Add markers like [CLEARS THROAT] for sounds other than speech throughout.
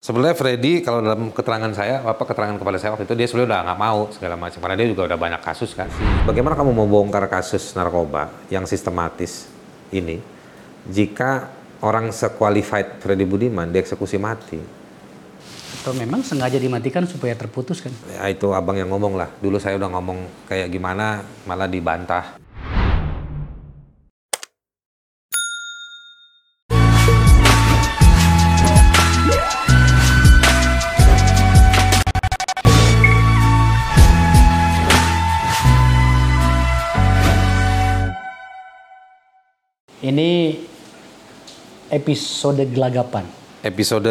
Sebenarnya Freddy kalau dalam keterangan saya, apa keterangan kepada saya waktu itu dia sebenarnya udah nggak mau segala macam karena dia juga udah banyak kasus kan. Bagaimana kamu mau bongkar kasus narkoba yang sistematis ini jika orang sequalified Freddy Budiman dieksekusi mati? Atau memang sengaja dimatikan supaya terputus kan? Ya itu abang yang ngomong lah. Dulu saya udah ngomong kayak gimana malah dibantah. Ini episode gelagapan. Episode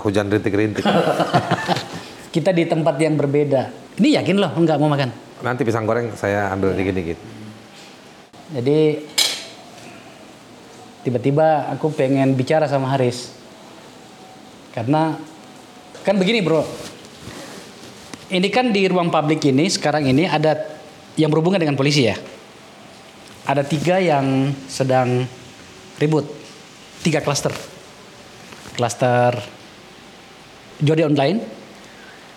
hujan rintik-rintik. [LAUGHS] Kita di tempat yang berbeda. Ini yakin loh nggak mau makan? Nanti pisang goreng saya ambil dikit-dikit. Jadi tiba-tiba aku pengen bicara sama Haris. Karena kan begini bro. Ini kan di ruang publik ini sekarang ini ada yang berhubungan dengan polisi ya. Ada tiga yang sedang ribut. Tiga klaster. Klaster judi online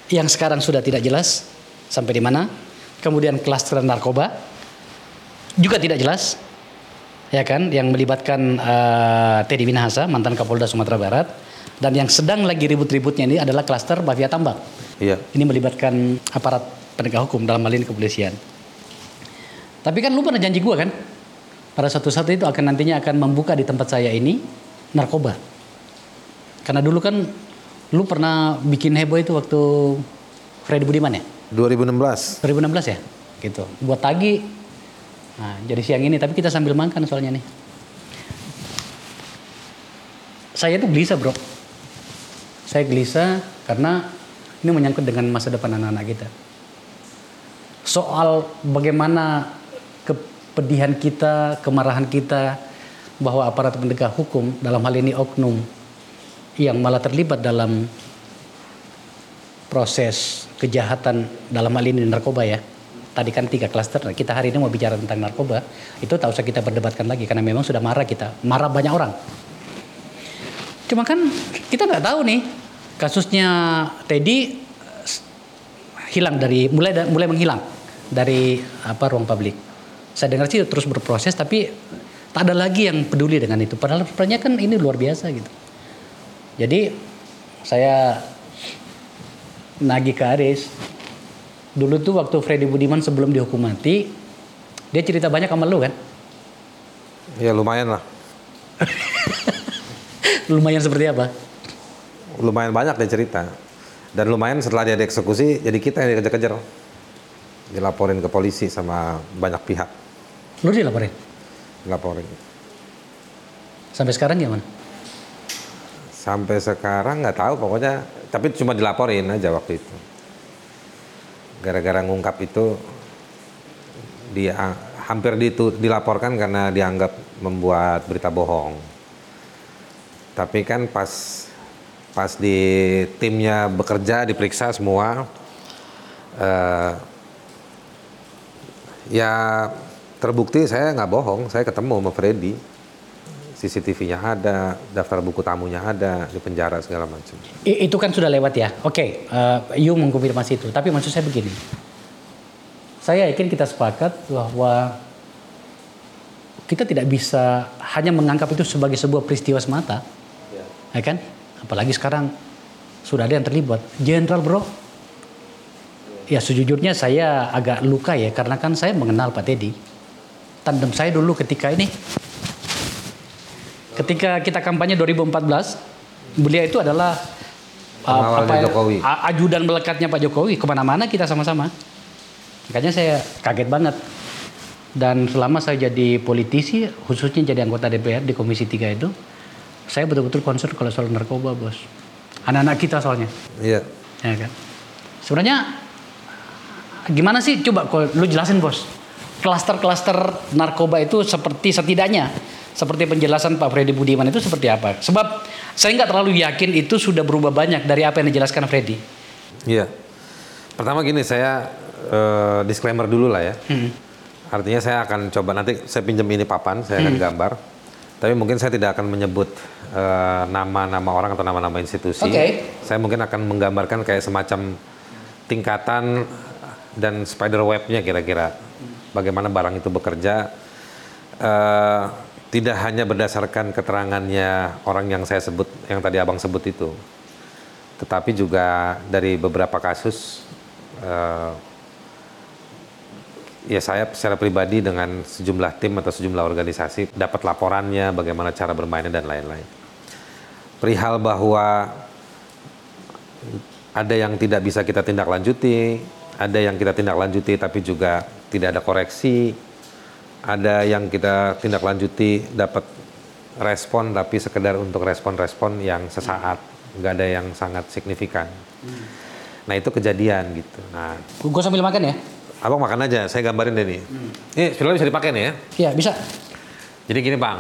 yang sekarang sudah tidak jelas sampai di mana. Kemudian klaster narkoba juga tidak jelas ya kan yang melibatkan uh, Teddy Minahasa mantan Kapolda Sumatera Barat dan yang sedang lagi ribut-ributnya ini adalah klaster mafia tambang. Iya. Ini melibatkan aparat penegak hukum dalam hal ini kepolisian. Tapi kan lu pernah janji gua kan pada suatu saat itu akan nantinya akan membuka di tempat saya ini narkoba. Karena dulu kan lu pernah bikin heboh itu waktu Freddy Budiman ya? 2016. 2016 ya? Gitu. Buat tagi. Nah, jadi siang ini tapi kita sambil makan soalnya nih. Saya tuh gelisah, Bro. Saya gelisah karena ini menyangkut dengan masa depan anak-anak kita. Soal bagaimana kepedihan kita, kemarahan kita bahwa aparat penegak hukum dalam hal ini oknum yang malah terlibat dalam proses kejahatan dalam hal ini narkoba ya. Tadi kan tiga klaster, nah, kita hari ini mau bicara tentang narkoba, itu tak usah kita perdebatkan lagi karena memang sudah marah kita, marah banyak orang. Cuma kan kita nggak tahu nih kasusnya Teddy hilang dari mulai mulai menghilang dari apa ruang publik. Saya dengar sih terus berproses tapi tak ada lagi yang peduli dengan itu. Padahal sebenarnya kan ini luar biasa gitu. Jadi saya nagih ke Aris. Dulu tuh waktu Freddy Budiman sebelum dihukum mati, dia cerita banyak sama lu kan? Ya lumayan lah. [LAUGHS] Lumayan seperti apa? Lumayan banyak dia cerita. Dan lumayan setelah dia dieksekusi, jadi kita yang dikejar-kejar. Dilaporin ke polisi sama banyak pihak. Lu dilaporin? Dilaporin. Sampai sekarang gimana? Sampai sekarang nggak tahu pokoknya, tapi cuma dilaporin aja waktu itu. Gara-gara ngungkap itu, dia hampir ditu, dilaporkan karena dianggap membuat berita bohong. Tapi kan pas pas di timnya bekerja diperiksa semua, eh, ya terbukti saya nggak bohong, saya ketemu sama Freddy. CCTV-nya ada, daftar buku tamunya ada, di penjara segala macam. Itu kan sudah lewat ya. Oke, eh, you mengkonfirmasi itu. Tapi maksud saya begini. Saya yakin kita sepakat bahwa kita tidak bisa hanya menganggap itu sebagai sebuah peristiwa semata. Ya kan? Apalagi sekarang sudah ada yang terlibat. Jenderal bro. Ya sejujurnya saya agak luka ya. Karena kan saya mengenal Pak Teddy. Tandem saya dulu ketika ini. Ketika kita kampanye 2014. Beliau itu adalah uh, Pengawalnya ya, Jokowi. ajudan melekatnya Pak Jokowi. Ke mana-mana kita sama-sama. Makanya saya kaget banget. Dan selama saya jadi politisi, khususnya jadi anggota DPR di Komisi 3 itu, saya betul-betul concern kalau soal narkoba, bos. Anak-anak kita soalnya, Iya. ya kan. Sebenarnya gimana sih? Coba kalau lu jelasin, bos. Klaster-klaster narkoba itu seperti setidaknya seperti penjelasan Pak Freddy Budiman itu seperti apa? Sebab saya nggak terlalu yakin itu sudah berubah banyak dari apa yang dijelaskan Freddy. Iya. Pertama gini, saya eh, disclaimer dulu lah ya. Hmm. Artinya saya akan coba nanti saya pinjam ini papan, saya akan gambar. Tapi mungkin saya tidak akan menyebut eh, nama-nama orang atau nama-nama institusi. Oke. Saya mungkin akan menggambarkan kayak semacam tingkatan dan spider webnya kira-kira. Bagaimana barang itu bekerja. eh, tidak hanya berdasarkan keterangannya orang yang saya sebut, yang tadi abang sebut itu, tetapi juga dari beberapa kasus eh, ya saya secara pribadi dengan sejumlah tim atau sejumlah organisasi dapat laporannya bagaimana cara bermainnya dan lain-lain. Perihal bahwa ada yang tidak bisa kita tindak lanjuti, ada yang kita tindak lanjuti tapi juga tidak ada koreksi, ada yang kita tindak lanjuti dapat respon tapi sekedar untuk respon-respon yang sesaat, nggak ada yang sangat signifikan. Nah itu kejadian gitu. Nah Gue sambil makan ya? Abang makan aja, saya gambarin deh nih. Ini filmnya bisa dipakai nih ya. Iya bisa. Jadi gini bang,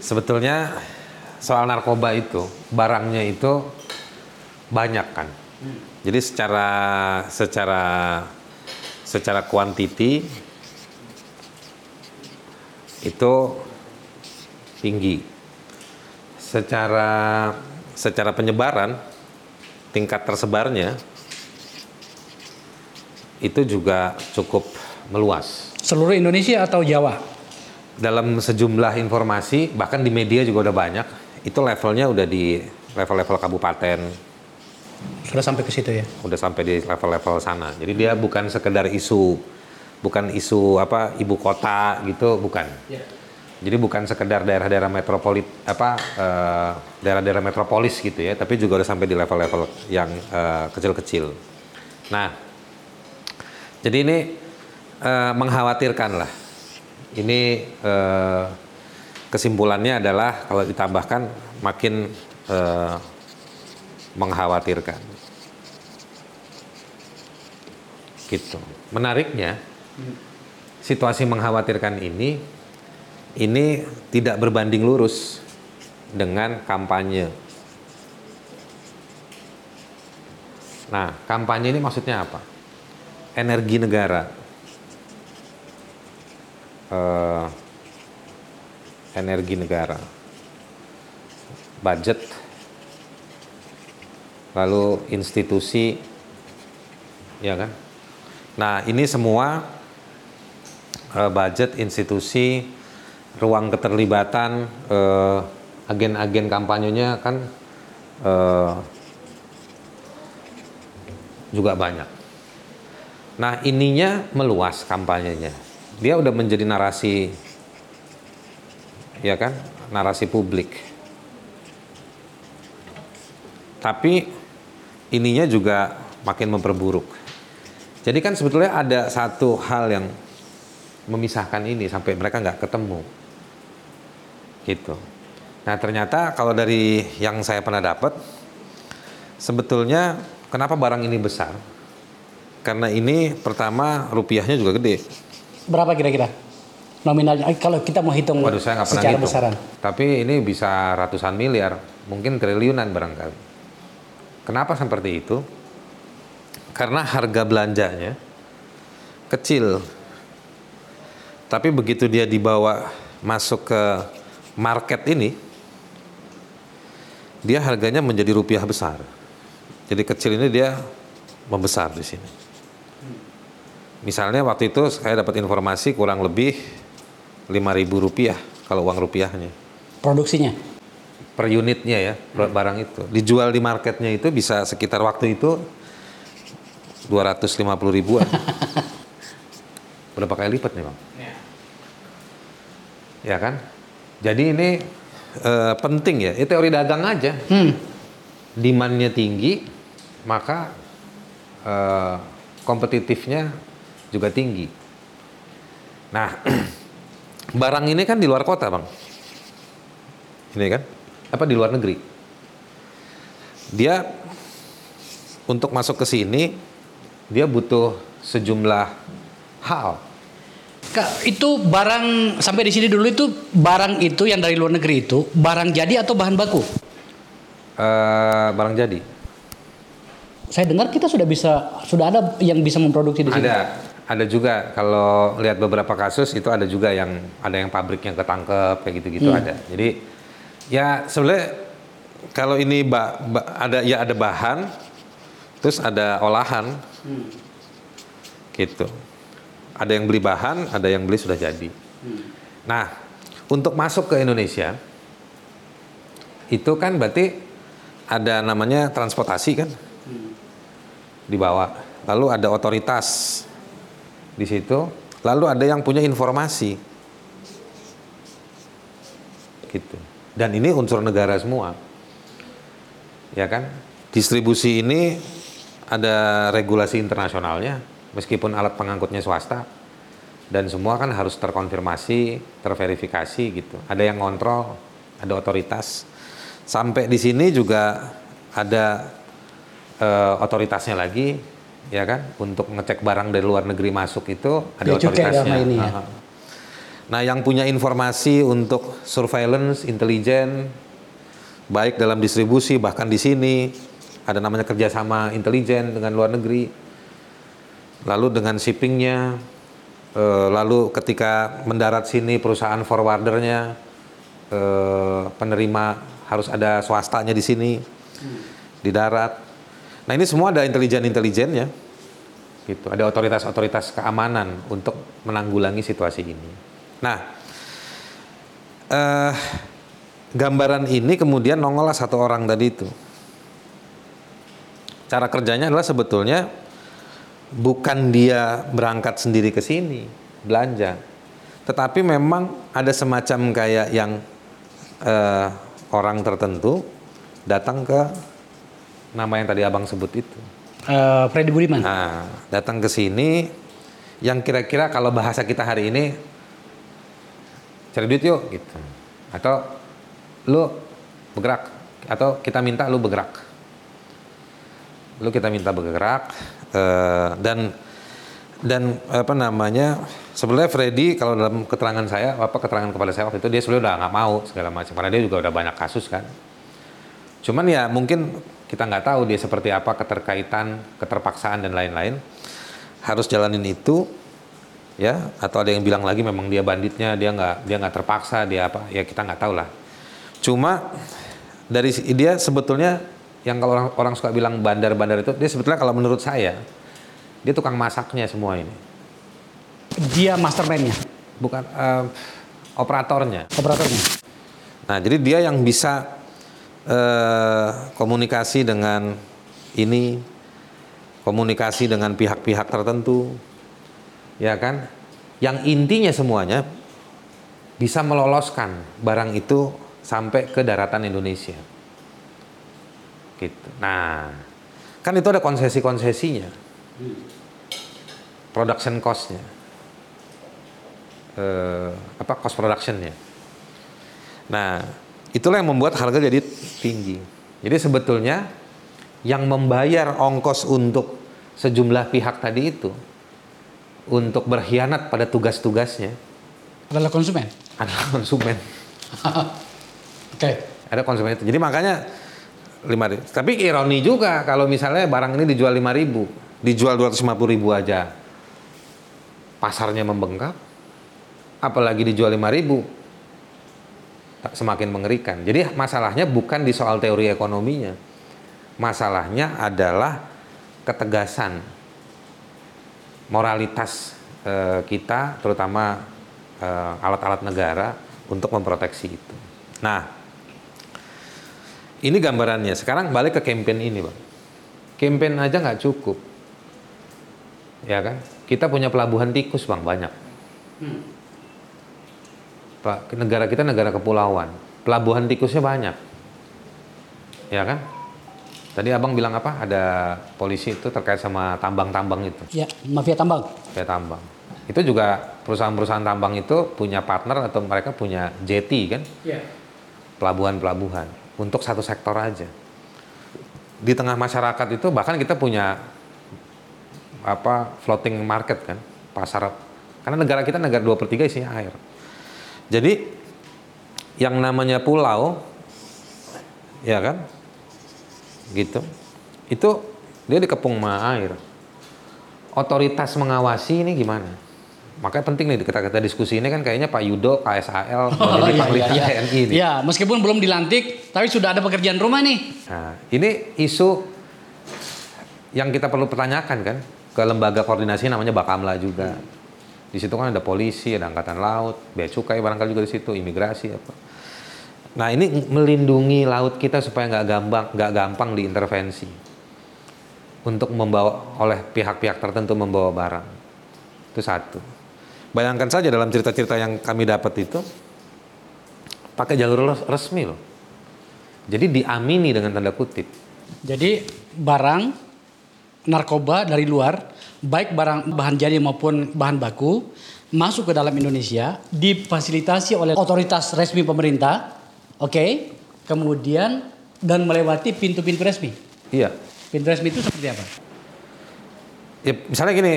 sebetulnya soal narkoba itu barangnya itu banyak kan. Jadi secara secara secara kuantiti itu tinggi. Secara secara penyebaran tingkat tersebarnya itu juga cukup meluas. Seluruh Indonesia atau Jawa? Dalam sejumlah informasi, bahkan di media juga udah banyak, itu levelnya udah di level-level kabupaten, Sudah sampai ke situ ya? udah sampai di level-level sana. Jadi dia bukan sekedar isu, bukan isu apa ibu kota gitu, bukan. Jadi bukan sekedar daerah-daerah metropolit apa eh, daerah-daerah metropolis gitu ya, tapi juga udah sampai di level-level yang eh, kecil-kecil. Nah, jadi ini eh, mengkhawatirkan lah. Ini eh, kesimpulannya adalah kalau ditambahkan makin eh, mengkhawatirkan. Gitu. Menariknya, situasi mengkhawatirkan ini ini tidak berbanding lurus dengan kampanye. Nah, kampanye ini maksudnya apa? Energi negara. Eh, energi negara. Budget. Lalu institusi. Ya kan? Nah, ini semua eh, budget institusi ruang keterlibatan eh, agen-agen kampanyenya kan eh, juga banyak. Nah ininya meluas kampanyenya. Dia udah menjadi narasi, ya kan, narasi publik. Tapi ininya juga makin memperburuk. Jadi kan sebetulnya ada satu hal yang memisahkan ini sampai mereka nggak ketemu gitu. Nah ternyata kalau dari yang saya pernah dapat, sebetulnya kenapa barang ini besar? Karena ini pertama rupiahnya juga gede. Berapa kira-kira? Nominalnya, eh, kalau kita mau hitung Waduh saya pernah secara hitung. besaran. Tapi ini bisa ratusan miliar, mungkin triliunan barangkali. Kenapa seperti itu? Karena harga belanjanya kecil. Tapi begitu dia dibawa masuk ke market ini, dia harganya menjadi rupiah besar. Jadi kecil ini dia membesar di sini. Misalnya waktu itu saya dapat informasi kurang lebih 5.000 rupiah kalau uang rupiahnya Produksinya. per unitnya ya barang itu dijual di marketnya itu bisa sekitar waktu itu 250 ribuan. [LAUGHS] Berapa kali lipat nih bang? Ya kan? Jadi ini eh, penting ya. Ini teori dagang aja. Hmm. demandnya tinggi maka eh, kompetitifnya juga tinggi. Nah [CLEARS THROAT] barang ini kan di luar kota bang. Ini kan? Apa di luar negeri? Dia untuk masuk ke sini dia butuh sejumlah hal Kak, itu barang sampai di sini dulu itu barang itu yang dari luar negeri itu barang jadi atau bahan baku? Eh, barang jadi Saya dengar kita sudah bisa sudah ada yang bisa memproduksi di sini. ada ada juga kalau lihat beberapa kasus itu ada juga yang ada yang pabrik yang ketangkep kayak gitu-gitu ada. Jadi ya sebenarnya kalau ini ba, ba- ada ya ada bahan, terus ada olahan, gitu. Ada yang beli bahan, ada yang beli sudah jadi. Nah, untuk masuk ke Indonesia itu kan berarti ada namanya transportasi kan dibawa. Lalu ada otoritas di situ. Lalu ada yang punya informasi. Gitu. Dan ini unsur negara semua. Ya kan? Distribusi ini ada regulasi internasionalnya meskipun alat pengangkutnya swasta dan semua kan harus terkonfirmasi, terverifikasi gitu. Ada yang ngontrol, ada otoritas. Sampai di sini juga ada eh, otoritasnya lagi, ya kan? Untuk ngecek barang dari luar negeri masuk itu ada cukai otoritasnya. ini ya. Aha. Nah, yang punya informasi untuk surveillance, intelijen, baik dalam distribusi bahkan di sini ada namanya kerjasama intelijen dengan luar negeri. Lalu dengan shippingnya, eh, lalu ketika mendarat sini perusahaan forwardernya, eh, penerima harus ada swastanya di sini, di darat. Nah ini semua ada intelijen-intelijennya, gitu. Ada otoritas-otoritas keamanan untuk menanggulangi situasi ini. Nah, eh, gambaran ini kemudian nongollah satu orang tadi itu. Cara kerjanya adalah sebetulnya bukan dia berangkat sendiri ke sini belanja, tetapi memang ada semacam kayak yang eh, orang tertentu datang ke nama yang tadi abang sebut itu. Eh, Freddy Budiman. Nah, datang ke sini yang kira-kira kalau bahasa kita hari ini cari duit yuk gitu. Atau lu bergerak atau kita minta lu bergerak. Lu kita minta bergerak eh, dan dan apa namanya sebenarnya Freddy kalau dalam keterangan saya apa keterangan kepada saya waktu itu dia sebenarnya udah nggak mau segala macam karena dia juga udah banyak kasus kan Cuman ya mungkin kita nggak tahu dia seperti apa keterkaitan, keterpaksaan dan lain-lain. Harus jalanin itu, ya. Atau ada yang bilang lagi memang dia banditnya, dia nggak dia nggak terpaksa, dia apa? Ya kita nggak tahu lah. Cuma dari dia sebetulnya yang kalau orang, orang suka bilang bandar-bandar itu, dia sebetulnya kalau menurut saya dia tukang masaknya semua ini, Dia mastermind-nya, bukan eh, operatornya. operatornya. Nah, jadi dia yang bisa eh, komunikasi dengan ini, komunikasi dengan pihak-pihak tertentu, ya kan? Yang intinya semuanya bisa meloloskan barang itu sampai ke daratan Indonesia. Gitu. Nah, kan itu ada konsesi-konsesinya, production cost-nya, eh, apa cost productionnya. Nah, itulah yang membuat harga jadi tinggi. Jadi sebetulnya yang membayar ongkos untuk sejumlah pihak tadi itu untuk berkhianat pada tugas-tugasnya Adalah konsumen. adalah konsumen. [LAUGHS] Oke. Ada konsumen itu. Jadi makanya lima ribu. Tapi ironi juga kalau misalnya barang ini dijual 5 ribu, dijual 250 ribu aja, pasarnya membengkak, apalagi dijual 5 ribu, semakin mengerikan. Jadi masalahnya bukan di soal teori ekonominya, masalahnya adalah ketegasan moralitas eh, kita, terutama eh, alat-alat negara untuk memproteksi itu. Nah, ini gambarannya. Sekarang balik ke campaign ini, bang. Campaign aja nggak cukup, ya kan? Kita punya pelabuhan tikus, bang, banyak. Pak, negara kita negara kepulauan, pelabuhan tikusnya banyak, ya kan? Tadi abang bilang apa? Ada polisi itu terkait sama tambang-tambang itu, Ya, mafia tambang. kayak tambang. Itu juga perusahaan-perusahaan tambang itu punya partner atau mereka punya jetty kan? Ya. pelabuhan-pelabuhan untuk satu sektor aja. Di tengah masyarakat itu bahkan kita punya apa floating market kan, pasar karena negara kita negara dua per tiga isinya air. Jadi yang namanya pulau, ya kan, gitu, itu dia dikepung sama air. otoritas mengawasi ini gimana? Makanya penting nih kita kita diskusi ini kan kayaknya Pak Yudo KSAL mau jadi iya, panglima iya, iya. TNI nih. Ya, meskipun belum dilantik, tapi sudah ada pekerjaan rumah nih. Nah, ini isu yang kita perlu pertanyakan kan ke lembaga koordinasi namanya Bakamla juga. Di situ kan ada polisi, ada angkatan laut, bea cukai barangkali juga di situ, imigrasi apa. Nah ini melindungi laut kita supaya nggak gampang nggak gampang diintervensi untuk membawa oleh pihak-pihak tertentu membawa barang itu satu. Bayangkan saja dalam cerita-cerita yang kami dapat itu pakai jalur res- resmi loh. Jadi diamini dengan tanda kutip. Jadi barang narkoba dari luar, baik barang bahan jadi maupun bahan baku, masuk ke dalam Indonesia, difasilitasi oleh otoritas resmi pemerintah, oke, kemudian dan melewati pintu-pintu resmi. Iya. Pintu resmi itu seperti apa? Ya, misalnya gini,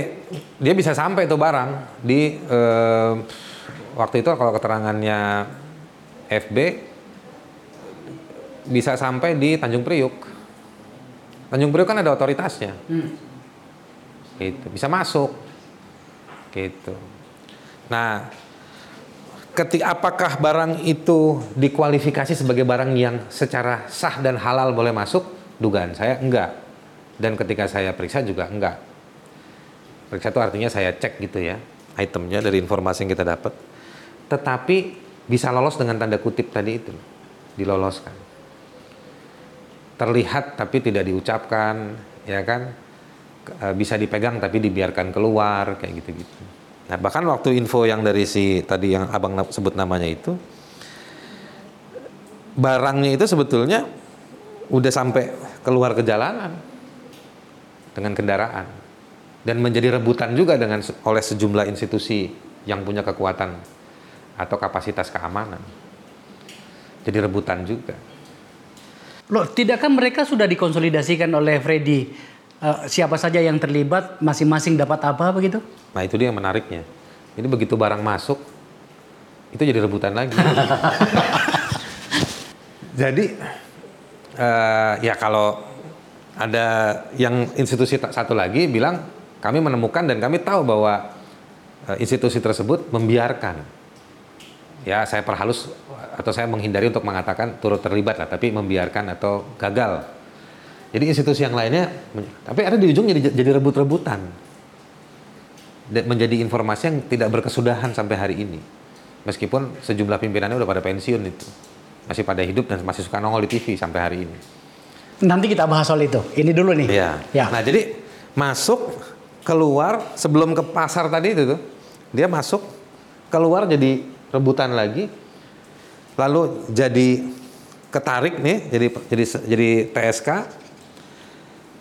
dia bisa sampai tuh barang di eh, waktu itu kalau keterangannya FB bisa sampai di Tanjung Priuk. Tanjung Priuk kan ada otoritasnya. Gitu, bisa masuk. Gitu. Nah, ketika apakah barang itu dikualifikasi sebagai barang yang secara sah dan halal boleh masuk? Dugaan saya enggak. Dan ketika saya periksa juga enggak. Periksa itu artinya saya cek gitu ya, itemnya dari informasi yang kita dapat. Tetapi bisa lolos dengan tanda kutip tadi itu, diloloskan. Terlihat tapi tidak diucapkan, ya kan? E, Bisa dipegang tapi dibiarkan keluar, kayak gitu-gitu. Nah bahkan waktu info yang dari si tadi yang abang sebut namanya itu, barangnya itu sebetulnya udah sampai keluar ke jalanan dengan kendaraan dan menjadi rebutan juga dengan oleh sejumlah institusi yang punya kekuatan atau kapasitas keamanan. Jadi rebutan juga. Loh, tidakkah mereka sudah dikonsolidasikan oleh Freddy? Eh, siapa saja yang terlibat, masing-masing dapat apa begitu? Nah itu dia yang menariknya. Ini begitu barang masuk, itu jadi rebutan lagi. [LAUGHS] jadi eh, ya kalau ada yang institusi satu lagi bilang kami menemukan dan kami tahu bahwa eh, institusi tersebut membiarkan. Ya saya perhalus atau saya menghindari untuk mengatakan turut terlibat lah, tapi membiarkan atau gagal. Jadi institusi yang lainnya, tapi ada di ujung jadi, jadi rebut-rebutan menjadi informasi yang tidak berkesudahan sampai hari ini. Meskipun sejumlah pimpinannya udah pada pensiun itu. Masih pada hidup dan masih suka nongol di TV sampai hari ini. Nanti kita bahas soal itu. Ini dulu nih. Iya. Ya. Nah, jadi masuk, keluar sebelum ke pasar tadi itu tuh. Dia masuk, keluar jadi rebutan lagi. Lalu jadi ketarik nih, jadi jadi jadi TSK.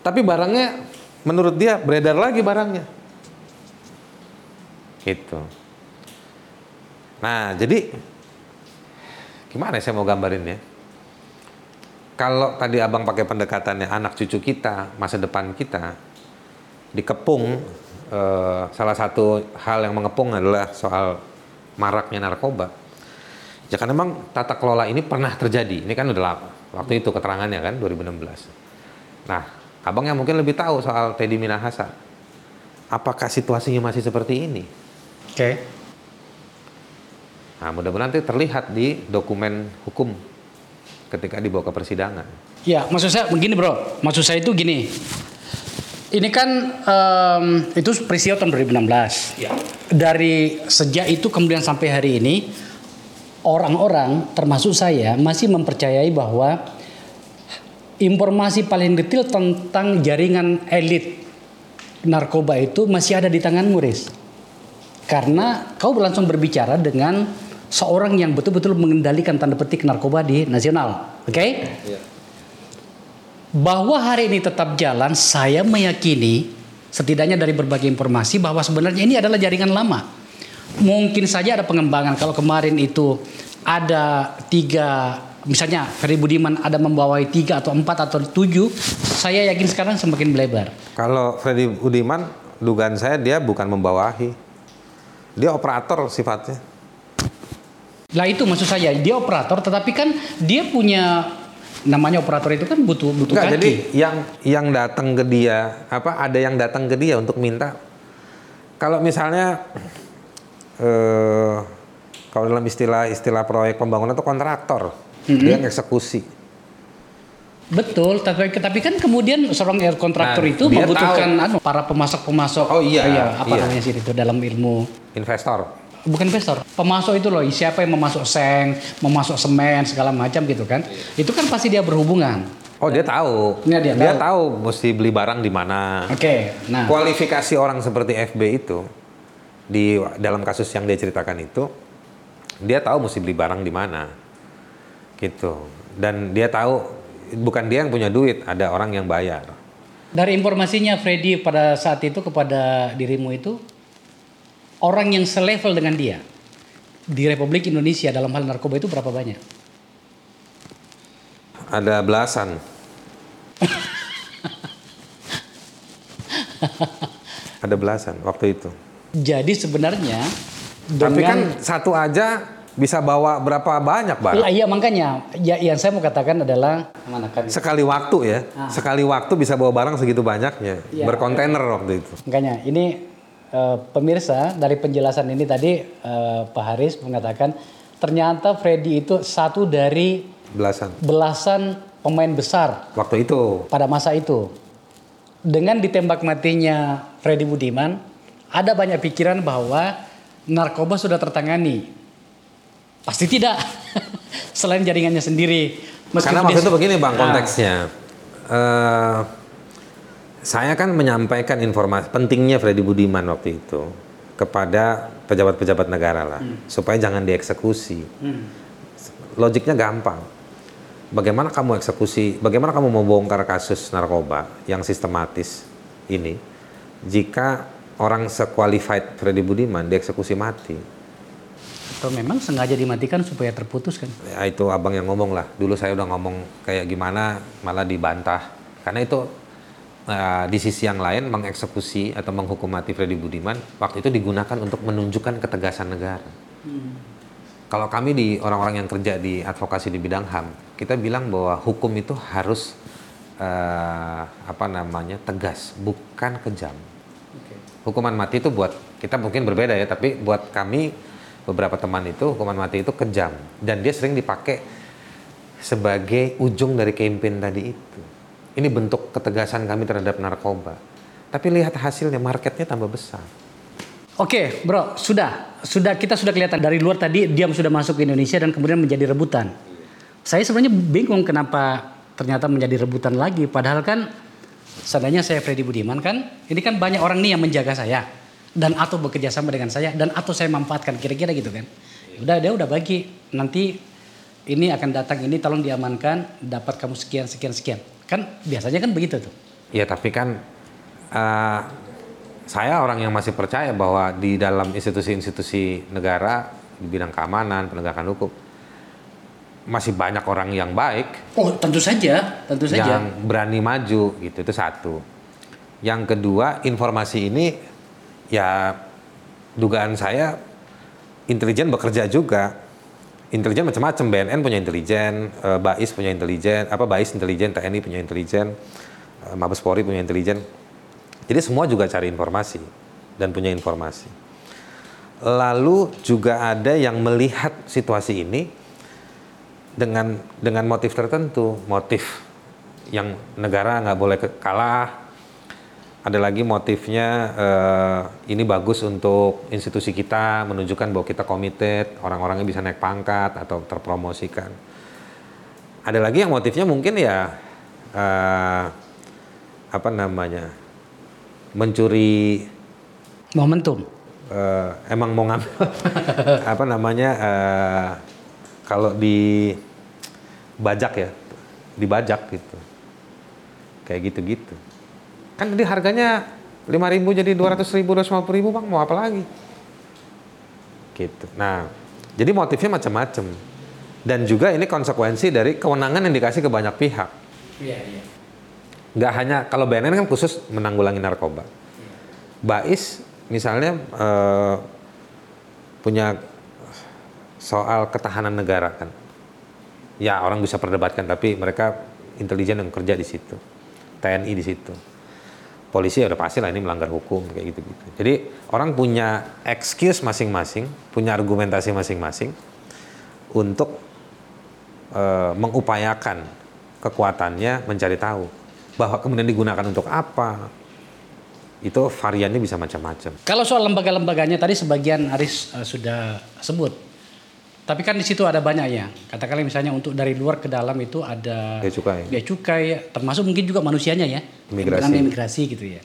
Tapi barangnya menurut dia beredar lagi barangnya. Gitu. Nah, jadi gimana saya mau gambarin ya? Kalau tadi abang pakai pendekatannya anak cucu kita, masa depan kita, dikepung, eh, salah satu hal yang mengepung adalah soal maraknya narkoba. Ya kan memang tata kelola ini pernah terjadi. Ini kan udah lama. Waktu itu keterangannya kan 2016. Nah, abang yang mungkin lebih tahu soal Teddy Minahasa. Apakah situasinya masih seperti ini? Oke. Nah, mudah-mudahan nanti terlihat di dokumen hukum ketika dibawa ke persidangan. Ya, maksud saya begini bro. Maksud saya itu gini. Ini kan em, itu peristiwa tahun 2016. Ya. Dari sejak itu kemudian sampai hari ini orang-orang termasuk saya masih mempercayai bahwa informasi paling detail tentang jaringan elit narkoba itu masih ada di tanganmu, Riz. Karena kau langsung berbicara dengan seorang yang betul-betul mengendalikan tanda petik narkoba di nasional. Oke? Bahwa hari ini tetap jalan, saya meyakini setidaknya dari berbagai informasi bahwa sebenarnya ini adalah jaringan lama. Mungkin saja ada pengembangan. Kalau kemarin itu ada tiga, misalnya Ferry Budiman ada membawai tiga atau empat atau tujuh, saya yakin sekarang semakin melebar. Kalau Freddy Budiman, dugaan saya dia bukan membawahi. Dia operator sifatnya. Lah itu maksud saya, dia operator, tetapi kan dia punya namanya operator itu kan butuh butuh Enggak, kaki. jadi yang yang datang ke dia, apa ada yang datang ke dia untuk minta Kalau misalnya eh kalau dalam istilah istilah proyek pembangunan itu kontraktor, dia yang eksekusi. Betul, tapi tapi kan kemudian seorang air kontraktor Nah, itu membutuhkan anu, para pemasok-pemasok. Oh, iya, apa iya. namanya sih itu dalam ilmu Investor. Bukan investor, pemasok itu loh, siapa yang memasok seng, memasok semen segala macam gitu kan. Itu kan pasti dia berhubungan. Oh dia tahu. Iya, dia tahu. tahu mesti beli barang di mana. Oke, nah Kualifikasi orang seperti FB itu di dalam kasus yang dia ceritakan itu, dia tahu mesti beli barang di mana, gitu. Dan dia tahu bukan dia yang punya duit, ada orang yang bayar. dari informasinya Freddy pada saat itu kepada dirimu itu orang yang selevel dengan dia di Republik Indonesia dalam hal narkoba itu berapa banyak? Ada belasan. [LAUGHS] ada belasan waktu itu. Jadi sebenarnya Tapi kan dengan satu aja bisa bawa berapa banyak barang. Iya, iya makanya ya yang saya mau katakan adalah mana kan Sekali waktu ya, sekali waktu bisa bawa barang segitu banyaknya, Iya. berkontainer waktu itu. makanya ini eh, pemirsa dari penjelasan ini tadi eh, Pak Haris mengatakan ternyata Freddy itu satu dari Belasan. belasan pemain besar Waktu itu. pada masa itu. Dengan ditembak matinya Freddy Budiman, ada banyak pikiran bahwa narkoba sudah tertangani. Pasti tidak. [LAUGHS] Selain jaringannya sendiri. Karena Meskipun waktu dia- itu begini bang Ah, konteksnya. Eh, saya kan menyampaikan informasi pentingnya Freddy Budiman waktu itu kepada pejabat-pejabat negara lah, supaya jangan dieksekusi. Hmm. Logiknya gampang. Bagaimana kamu eksekusi? Bagaimana kamu mau bongkar kasus narkoba yang sistematis ini jika orang sequalified Freddy Budiman dieksekusi mati? Atau memang sengaja dimatikan supaya terputus kan? Ya itu abang yang ngomong lah. Dulu saya udah ngomong kayak gimana malah dibantah. Karena itu eh, di sisi yang lain mengeksekusi atau menghukum mati Freddy Budiman waktu itu digunakan untuk menunjukkan ketegasan negara. Kalau kami di orang-orang yang kerja di advokasi di bidang HAM, kita bilang bahwa hukum itu harus eh, apa namanya tegas, bukan kejam. Hukuman mati itu buat kita mungkin berbeda ya, tapi buat kami beberapa teman itu hukuman mati itu kejam dan dia sering dipakai sebagai ujung dari campaign tadi itu. Ini bentuk ketegasan kami terhadap narkoba. Tapi lihat hasilnya marketnya tambah besar. Oke, bro, sudah, sudah kita sudah kelihatan dari luar tadi dia sudah masuk ke Indonesia dan kemudian menjadi rebutan. Saya sebenarnya bingung kenapa ternyata menjadi rebutan lagi, padahal kan seandainya saya Freddy Budiman kan, ini kan banyak orang nih yang menjaga saya dan atau bekerja sama dengan saya dan atau saya manfaatkan kira-kira gitu kan. Udah dia udah bagi nanti ini akan datang ini tolong diamankan dapat kamu sekian sekian sekian kan biasanya kan begitu tuh. Ya tapi kan eh, saya orang yang masih percaya bahwa di dalam institusi-institusi negara di bidang keamanan, penegakan hukum masih banyak orang yang baik Oh tentu saja, tentu saja. yang berani maju gitu itu satu. Yang kedua informasi ini ya dugaan saya intelijen bekerja juga. Intelijen macam-macam, BNN punya intelijen, eh, Bais punya intelijen, apa Bais intelijen, TNI punya intelijen, eh, Mabes Polri punya intelijen. Jadi semua juga cari informasi dan punya informasi. Lalu juga ada yang melihat situasi ini dengan dengan motif tertentu, motif yang negara nggak boleh kalah. Ada lagi motifnya eh, ini bagus untuk institusi kita menunjukkan bahwa kita committed, orang-orangnya bisa naik pangkat atau terpromosikan. Ada lagi yang motifnya mungkin ya eh, apa namanya mencuri Momentum. eh, emang mau ngambil [LAUGHS] apa namanya eh, kalau di bajak ya dibajak gitu kayak gitu-gitu kan tadi harganya 5.000 jadi 200.000 250.000 bang mau apa lagi gitu nah jadi motifnya macam-macam dan juga ini konsekuensi dari kewenangan yang dikasih ke banyak pihak Iya, iya. nggak hanya kalau BNN kan khusus menanggulangi narkoba. Bais misalnya eh, punya soal ketahanan negara kan. Ya orang bisa perdebatkan tapi mereka intelijen yang kerja di situ, TNI di situ. Polisi ya udah pasti lah ini melanggar hukum kayak gitu-gitu. Jadi orang punya excuse masing-masing, punya argumentasi masing-masing untuk eh, mengupayakan kekuatannya mencari tahu bahwa kemudian digunakan untuk apa. Itu variannya bisa macam-macam. Kalau soal lembaga-lembaganya tadi sebagian Aris eh, sudah sebut. Tapi kan di situ ada banyak ya. Katakanlah misalnya untuk dari luar ke dalam itu ada Bea cukai. bea cukai, termasuk mungkin juga manusianya ya. Imigrasi. Imigrasi gitu ya.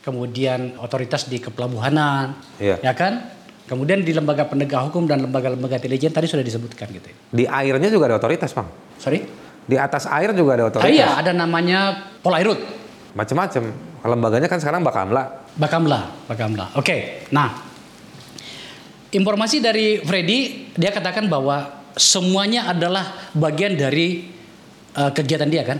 Kemudian otoritas di kepelabuhanan, Iya. ya kan? Kemudian di lembaga penegak hukum dan lembaga-lembaga intelijen tadi sudah disebutkan gitu. ya. Di airnya juga ada otoritas, Bang. Sorry? Di atas air juga ada Ah, otoritas. iya, ada namanya Polairut. Macam-macam. Lembaganya kan sekarang Bakamla. Bakamla, Bakamla. Oke, nah informasi dari Freddy dia katakan bahwa semuanya adalah bagian dari eh, kegiatan dia kan?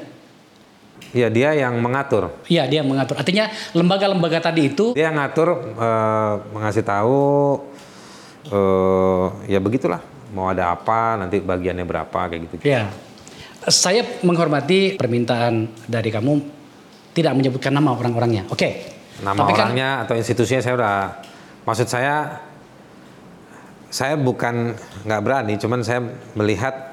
Iya, dia yang mengatur. Iya, dia mengatur. Artinya lembaga-lembaga tadi itu Dia yang ngatur eh, mengasih tahu eh ya begitulah. Mau ada apa, nanti bagiannya berapa kayak gitu. ya. Saya menghormati permintaan dari kamu tidak menyebutkan nama orang-orangnya. Oke. Nama Tapi kan- orangnya atau institusinya saya udah maksud saya saya bukan nggak berani, cuman saya melihat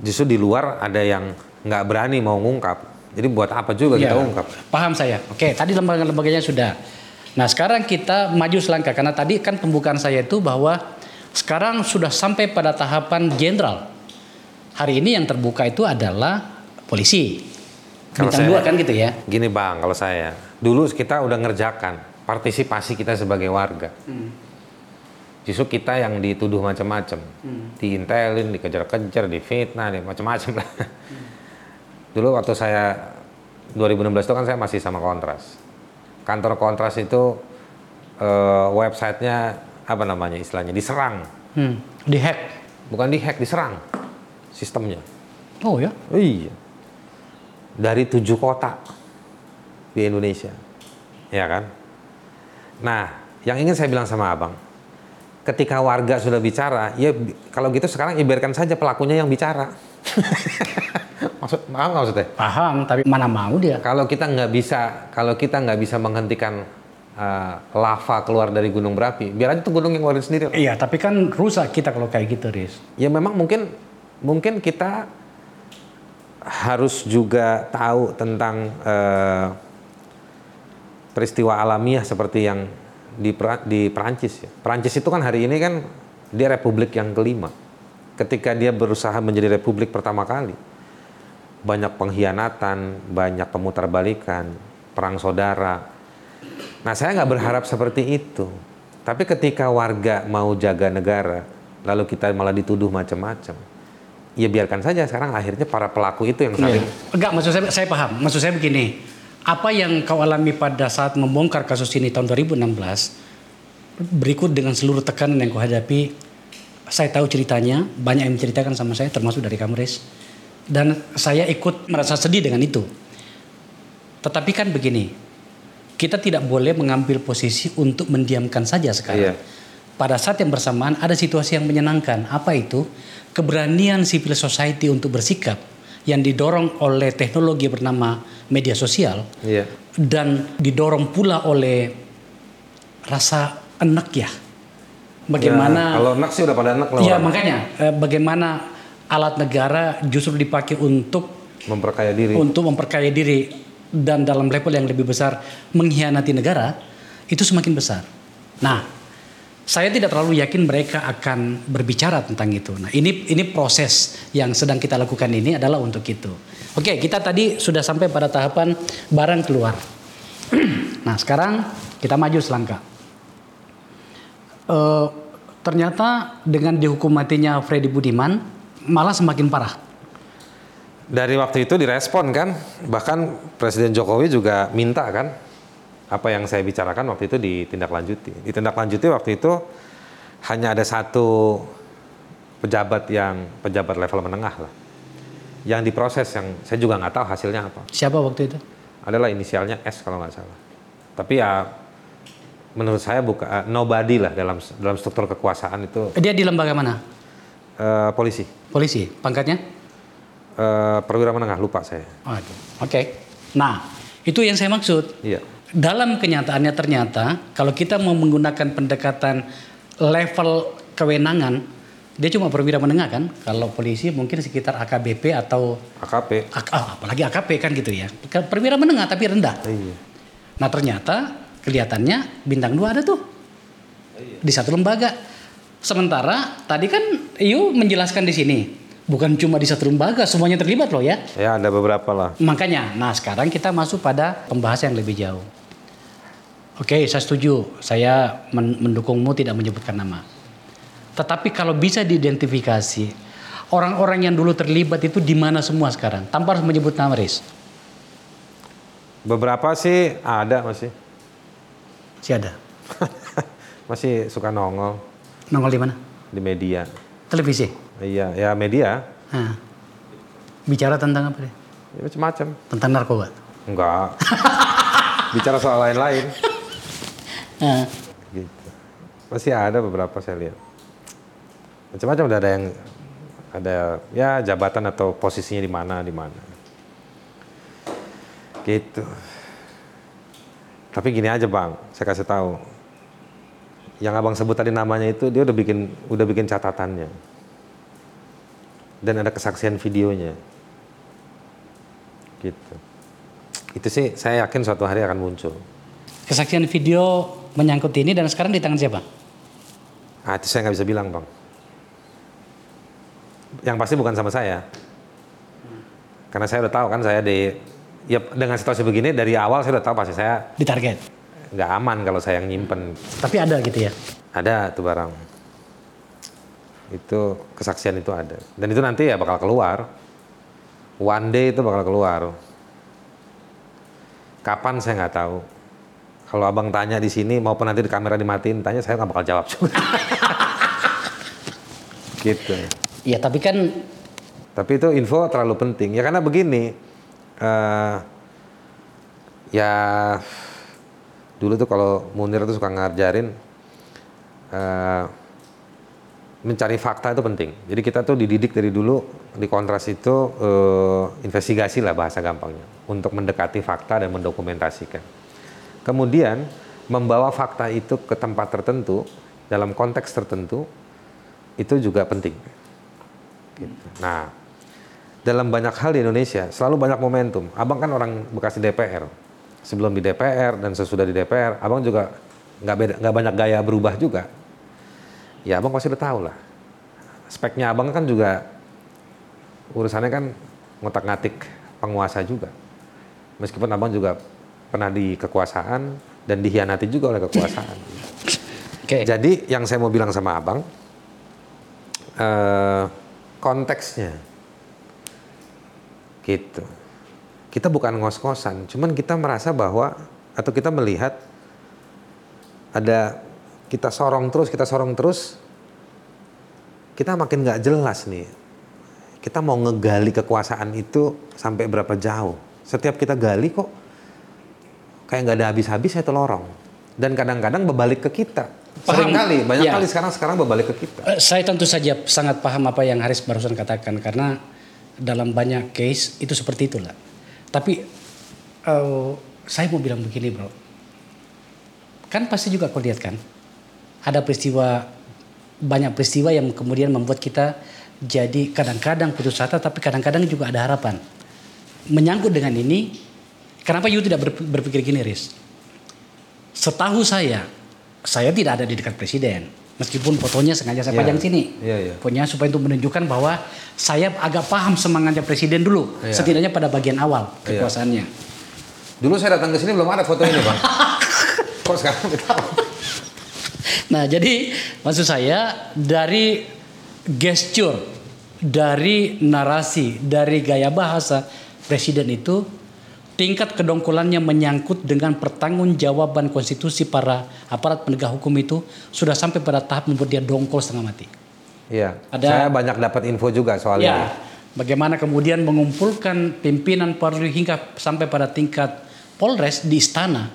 justru di luar ada yang nggak berani mau ngungkap. Jadi buat apa juga kita Ya, ungkap? Paham saya. Oke, tadi lembaga-lembaganya sudah. Nah, sekarang kita maju selangkah karena tadi kan pembukaan saya itu bahwa sekarang sudah sampai pada tahapan jenderal. Hari ini yang terbuka itu adalah polisi. Kalau Bintang saya- dua kan gitu ya. Gini bang, kalau saya dulu kita udah ngerjakan partisipasi kita sebagai warga. Justru kita yang dituduh macam-macam, diintelin, dikejar-kejar, difitnah, di- macam-macam lah. Dulu waktu saya 2016 itu kan saya masih sama Kontras. Kantor Kontras itu eh, websitenya apa namanya istilahnya diserang, Hmm, dihack. bukan dihack, diserang sistemnya. Oh ya. Oh iya. Dari tujuh kota di Indonesia. Ya kan? Nah, yang ingin saya bilang sama abang, ketika warga sudah bicara, ya kalau gitu sekarang biarkan saja pelakunya yang bicara. [LAUGHS] Maksud, paham nggak maksudnya? Paham, tapi mana mau dia? Kalau kita nggak bisa, kalau kita nggak bisa menghentikan uh, lava keluar dari gunung berapi, biar aja tuh gunung yang ngeluarin sendiri. Iya, tapi kan rusak kita kalau kayak gitu, Riz. ya memang mungkin mungkin kita harus juga tahu tentang eh, peristiwa alamiah seperti yang di Pra- di Perancis ya. Perancis itu kan hari ini kan dia republik yang kelima. Ketika dia berusaha menjadi republik pertama kali, banyak pengkhianatan, banyak pemutarbalikan, perang saudara. Nah, saya nggak berharap seperti itu. Tapi ketika warga mau jaga negara, lalu kita malah dituduh macam-macam, ya biarkan saja. Sekarang akhirnya para pelaku itu yang saling Enggak, maksud saya saya paham. Maksud saya begini. Apa yang kau alami pada saat membongkar kasus ini tahun 2016 berikut dengan seluruh tekanan yang kau hadapi, saya tahu ceritanya, banyak yang menceritakan sama saya termasuk dari kamu, Riz. Dan saya ikut merasa sedih dengan itu. Tetapi kan begini, kita tidak boleh mengambil posisi untuk mendiamkan saja sekarang. Iya. Pada saat yang bersamaan ada situasi yang menyenangkan. Apa itu? Keberanian civil society untuk bersikap yang didorong oleh teknologi bernama media sosial Iya. dan didorong pula oleh rasa enak ya. Bagaimana Ya, kalau enak sih udah pada enak loh. Iya orang. makanya eh, bagaimana alat negara justru dipakai untuk memperkaya diri. untuk memperkaya diri dan dalam level yang lebih besar mengkhianati negara itu semakin besar. Nah, saya tidak terlalu yakin mereka akan berbicara tentang itu. Nah, ini ini proses yang sedang kita lakukan ini adalah untuk itu. Oke, kita tadi sudah sampai pada tahapan barang keluar. [CLEARS THROAT] nah, sekarang kita maju selangkah. Eh, ternyata dengan dihukum matinya Freddy Budiman malah semakin parah. Dari waktu itu direspon kan, bahkan Presiden Jokowi juga minta kan, apa yang saya bicarakan waktu itu ditindaklanjuti. Ditindaklanjuti waktu itu hanya ada satu pejabat yang pejabat level menengah lah, yang diproses yang saya juga nggak tahu hasilnya apa. Siapa waktu itu? Adalah inisialnya S kalau nggak salah. Tapi ya menurut saya bukan nobody lah dalam dalam struktur kekuasaan itu Dia di lembaga mana? eh, polisi, Polisi. Pangkatnya? Eh, perwira menengah lupa saya. Oke. Oke. Nah, Itu yang saya maksud. Iya. Dalam kenyataannya ternyata kalau kita mau menggunakan pendekatan level kewenangan, dia cuma perwira menengah kan. Kalau polisi mungkin sekitar AKBP atau AKP. AK, ah, apalagi AKP kan gitu ya. Perwira menengah tapi rendah. Iya. Nah ternyata kelihatannya bintang dua ada tuh di satu lembaga. Sementara tadi kan Iu menjelaskan di sini bukan cuma di satu lembaga semuanya terlibat loh ya. Ya ada beberapa lah. Makanya, nah sekarang kita masuk pada pembahasan yang lebih jauh. Oke, saya setuju. Saya men- mendukungmu tidak menyebutkan nama. Tetapi kalau bisa diidentifikasi orang-orang yang dulu terlibat itu di mana semua sekarang, tanpa harus menyebut nama Riz. Beberapa sih ada masih. Si ada. [LAUGHS] masih suka nongol Nongol di mana? di media. Televisi. Iya, ya media. Nah. Bicara tentang apa deh? Ya, macam-macam. Tentang narkoba. Enggak. Bicara soal lain-lain. [LAUGHS] Gitu. Masih ada beberapa saya lihat. Macam-macam udah ada yang ada ya jabatan atau posisinya di mana di mana. Gitu. Tapi gini aja bang, saya kasih tahu. Yang abang sebut tadi namanya itu dia udah bikin udah bikin catatannya. Dan ada kesaksian videonya. Gitu. Itu sih saya yakin suatu hari akan muncul. kesaksian video menyangkut ini dan sekarang di tangan siapa? Ah, itu saya nggak bisa bilang, Bang. Yang pasti bukan sama saya. Karena saya udah tahu kan saya di ya dengan situasi begini dari awal saya udah tahu pasti saya Di target. nggak aman kalau saya yang nyimpen. Tapi ada gitu ya. Ada tuh barang. Itu kesaksian itu ada. Dan itu nanti ya bakal keluar. One day itu bakal keluar. Kapan saya nggak tahu. Kalau abang tanya di sini maupun nanti di kamera dimatiin, tanya saya nggak bakal jawab juga. [LAUGHS] gitu. Iya, tapi kan Tapi itu info terlalu penting. Ya karena begini, eh, ya dulu tuh kalau Munir tuh suka ngajarin eh, mencari fakta itu penting. Jadi kita tuh dididik dari dulu di kontras itu eh, investigasi lah bahasa gampangnya untuk mendekati fakta dan mendokumentasikan. Kemudian membawa fakta itu ke tempat tertentu dalam konteks tertentu itu juga penting. Gitu. Nah, dalam banyak hal di Indonesia selalu banyak momentum. Abang kan orang bekas di DPR. Sebelum di DPR dan sesudah di DPR, abang juga nggak beda, nggak banyak gaya berubah juga. Ya abang pasti udah tahu lah. Speknya abang kan juga urusannya kan ngotak-ngatik penguasa juga. Meskipun abang juga pernah di kekuasaan dan dihianati juga oleh kekuasaan. [LAUGHS] oke. Jadi yang saya mau bilang sama abang, eh, konteksnya, gitu. Kita bukan ngos-ngosan, cuman kita merasa bahwa atau kita melihat ada kita sorong terus, kita sorong terus, kita makin nggak jelas nih. Kita mau ngegali kekuasaan itu sampai berapa jauh. Setiap kita gali kok kayak nggak ada habis-habisnya itu lorong. Dan kadang-kadang berbalik ke kita. Paham. Sering kali, banyak Ya. kali sekarang sekarang berbalik ke kita. Eh, saya tentu saja sangat paham apa yang Haris barusan katakan karena dalam banyak case itu seperti itulah. Tapi eh, saya mau bilang begini bro, kan pasti juga kau lihat kan, ada peristiwa banyak peristiwa yang kemudian membuat kita jadi kadang-kadang putus asa tapi kadang-kadang juga ada harapan. Menyangkut dengan ini, kenapa you tidak berp- berpikir gini Riz? Setahu saya, saya tidak ada di dekat presiden. Meskipun fotonya sengaja saya Iya. pajang sini. Iya, iya. Pokoknya supaya untuk menunjukkan bahwa saya agak paham semangatnya presiden dulu. Iya. Setidaknya pada bagian awal Iya. kekuasaannya. Dulu saya datang ke sini belum ada foto ini, Bang. [LAUGHS] Kok sekarang kita tahu? Nah, jadi maksud saya dari gesture, dari narasi, dari gaya bahasa presiden itu tingkat kedongkolannya menyangkut dengan pertanggungjawaban konstitusi para aparat penegak hukum itu sudah sampai pada tahap membuat dia dongkol setengah mati. Iya. Ada- Saya banyak dapat info juga soal ini. Ya, bagaimana kemudian mengumpulkan pimpinan Polri hingga sampai pada tingkat Polres di istana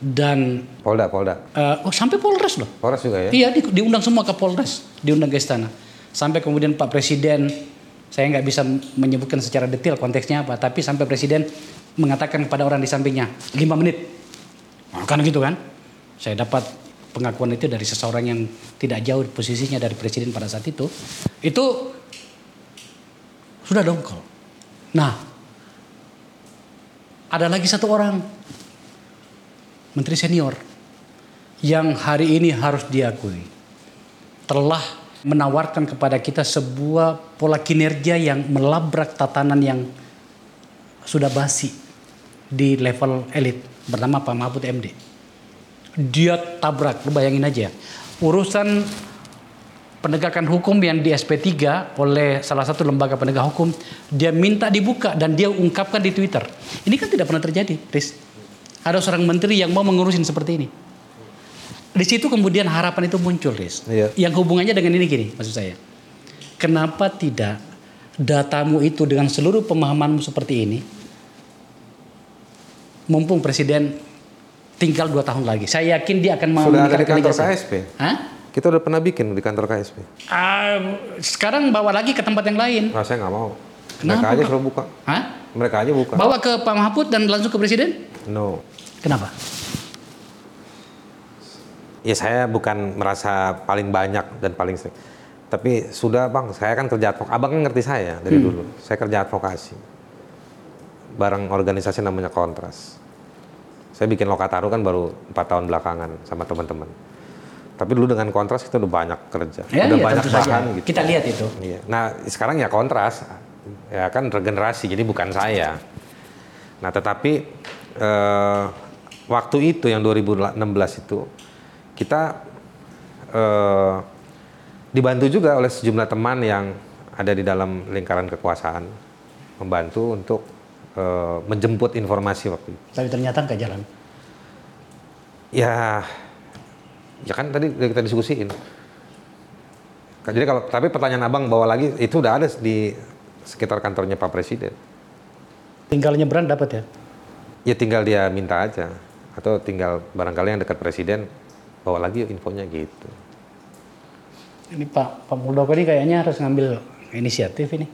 dan Polda, Polda. eh, oh sampai Polres loh. Polres juga ya? Iya, di- diundang semua ke Polres, diundang ke istana. Sampai kemudian Pak Presiden Saya nggak bisa menyebutkan secara detail konteksnya apa, tapi sampai presiden mengatakan kepada orang di sampingnya, lima menit. Nah, kan gitu kan? Saya dapat pengakuan itu dari seseorang yang tidak jauh posisinya dari presiden pada saat itu. Itu sudah dongkol. Nah, ada lagi satu orang, menteri senior, yang hari ini harus diakui telah menawarkan kepada kita sebuah pola kinerja yang melabrak tatanan yang sudah basi di level elit bernama Pak Mahfud MD. Dia tabrak, lu bayangin aja. Urusan penegakan hukum yang di SP3 oleh salah satu lembaga penegak hukum, dia minta dibuka dan dia ungkapkan di Twitter. Ini kan tidak pernah terjadi, Riz. Ada seorang menteri yang mau mengurusin seperti ini. Di situ kemudian harapan itu muncul, Riz. Iya. Yang hubungannya dengan ini gini, maksud saya. Kenapa tidak datamu itu dengan seluruh pemahamanmu seperti ini, mumpung presiden tinggal dua tahun lagi. Saya yakin dia akan mau Sudah ada di kantor. KSP. Hah? Kita udah pernah bikin di kantor KSP. Ah, sekarang bawa lagi ke tempat yang lain. Nah, saya nggak mau. Kenapa, Mereka aja suruh buka. Hah? Mereka aja buka. Bawa ke Pak Mahfud dan langsung ke presiden? No. Kenapa? Ya saya bukan merasa paling banyak dan paling sering. Tapi sudah bang, saya kan kerja advokasi. Abang kan ngerti saya dari Hmm. dulu. Saya kerja advokasi. Barang organisasi namanya Kontras. Saya bikin Lokataru kan baru empat tahun belakangan sama teman-teman. Tapi dulu dengan Kontras kita udah banyak kerja. Ya, udah iya, banyak tentu saja. bahan gitu. Kita lihat itu. Iya. Nah sekarang ya kontras, ya kan regenerasi, jadi bukan saya. Nah tetapi eh, waktu itu yang 2016 itu kita eh, dibantu juga oleh sejumlah teman yang ada di dalam lingkaran kekuasaan membantu untuk eh, menjemput informasi waktu itu. Tapi ternyata nggak jalan. Ya, ya kan tadi kita diskusiin. Jadi kalau tapi pertanyaan abang bawa lagi itu udah ada di sekitar kantornya Pak Presiden. Tinggal nyebrang dapat ya. Ya tinggal dia minta aja atau tinggal barangkali yang dekat Presiden bawa lagi yuk infonya gitu. Ini Pak Pak Muldoko ini kayaknya harus ngambil inisiatif ini.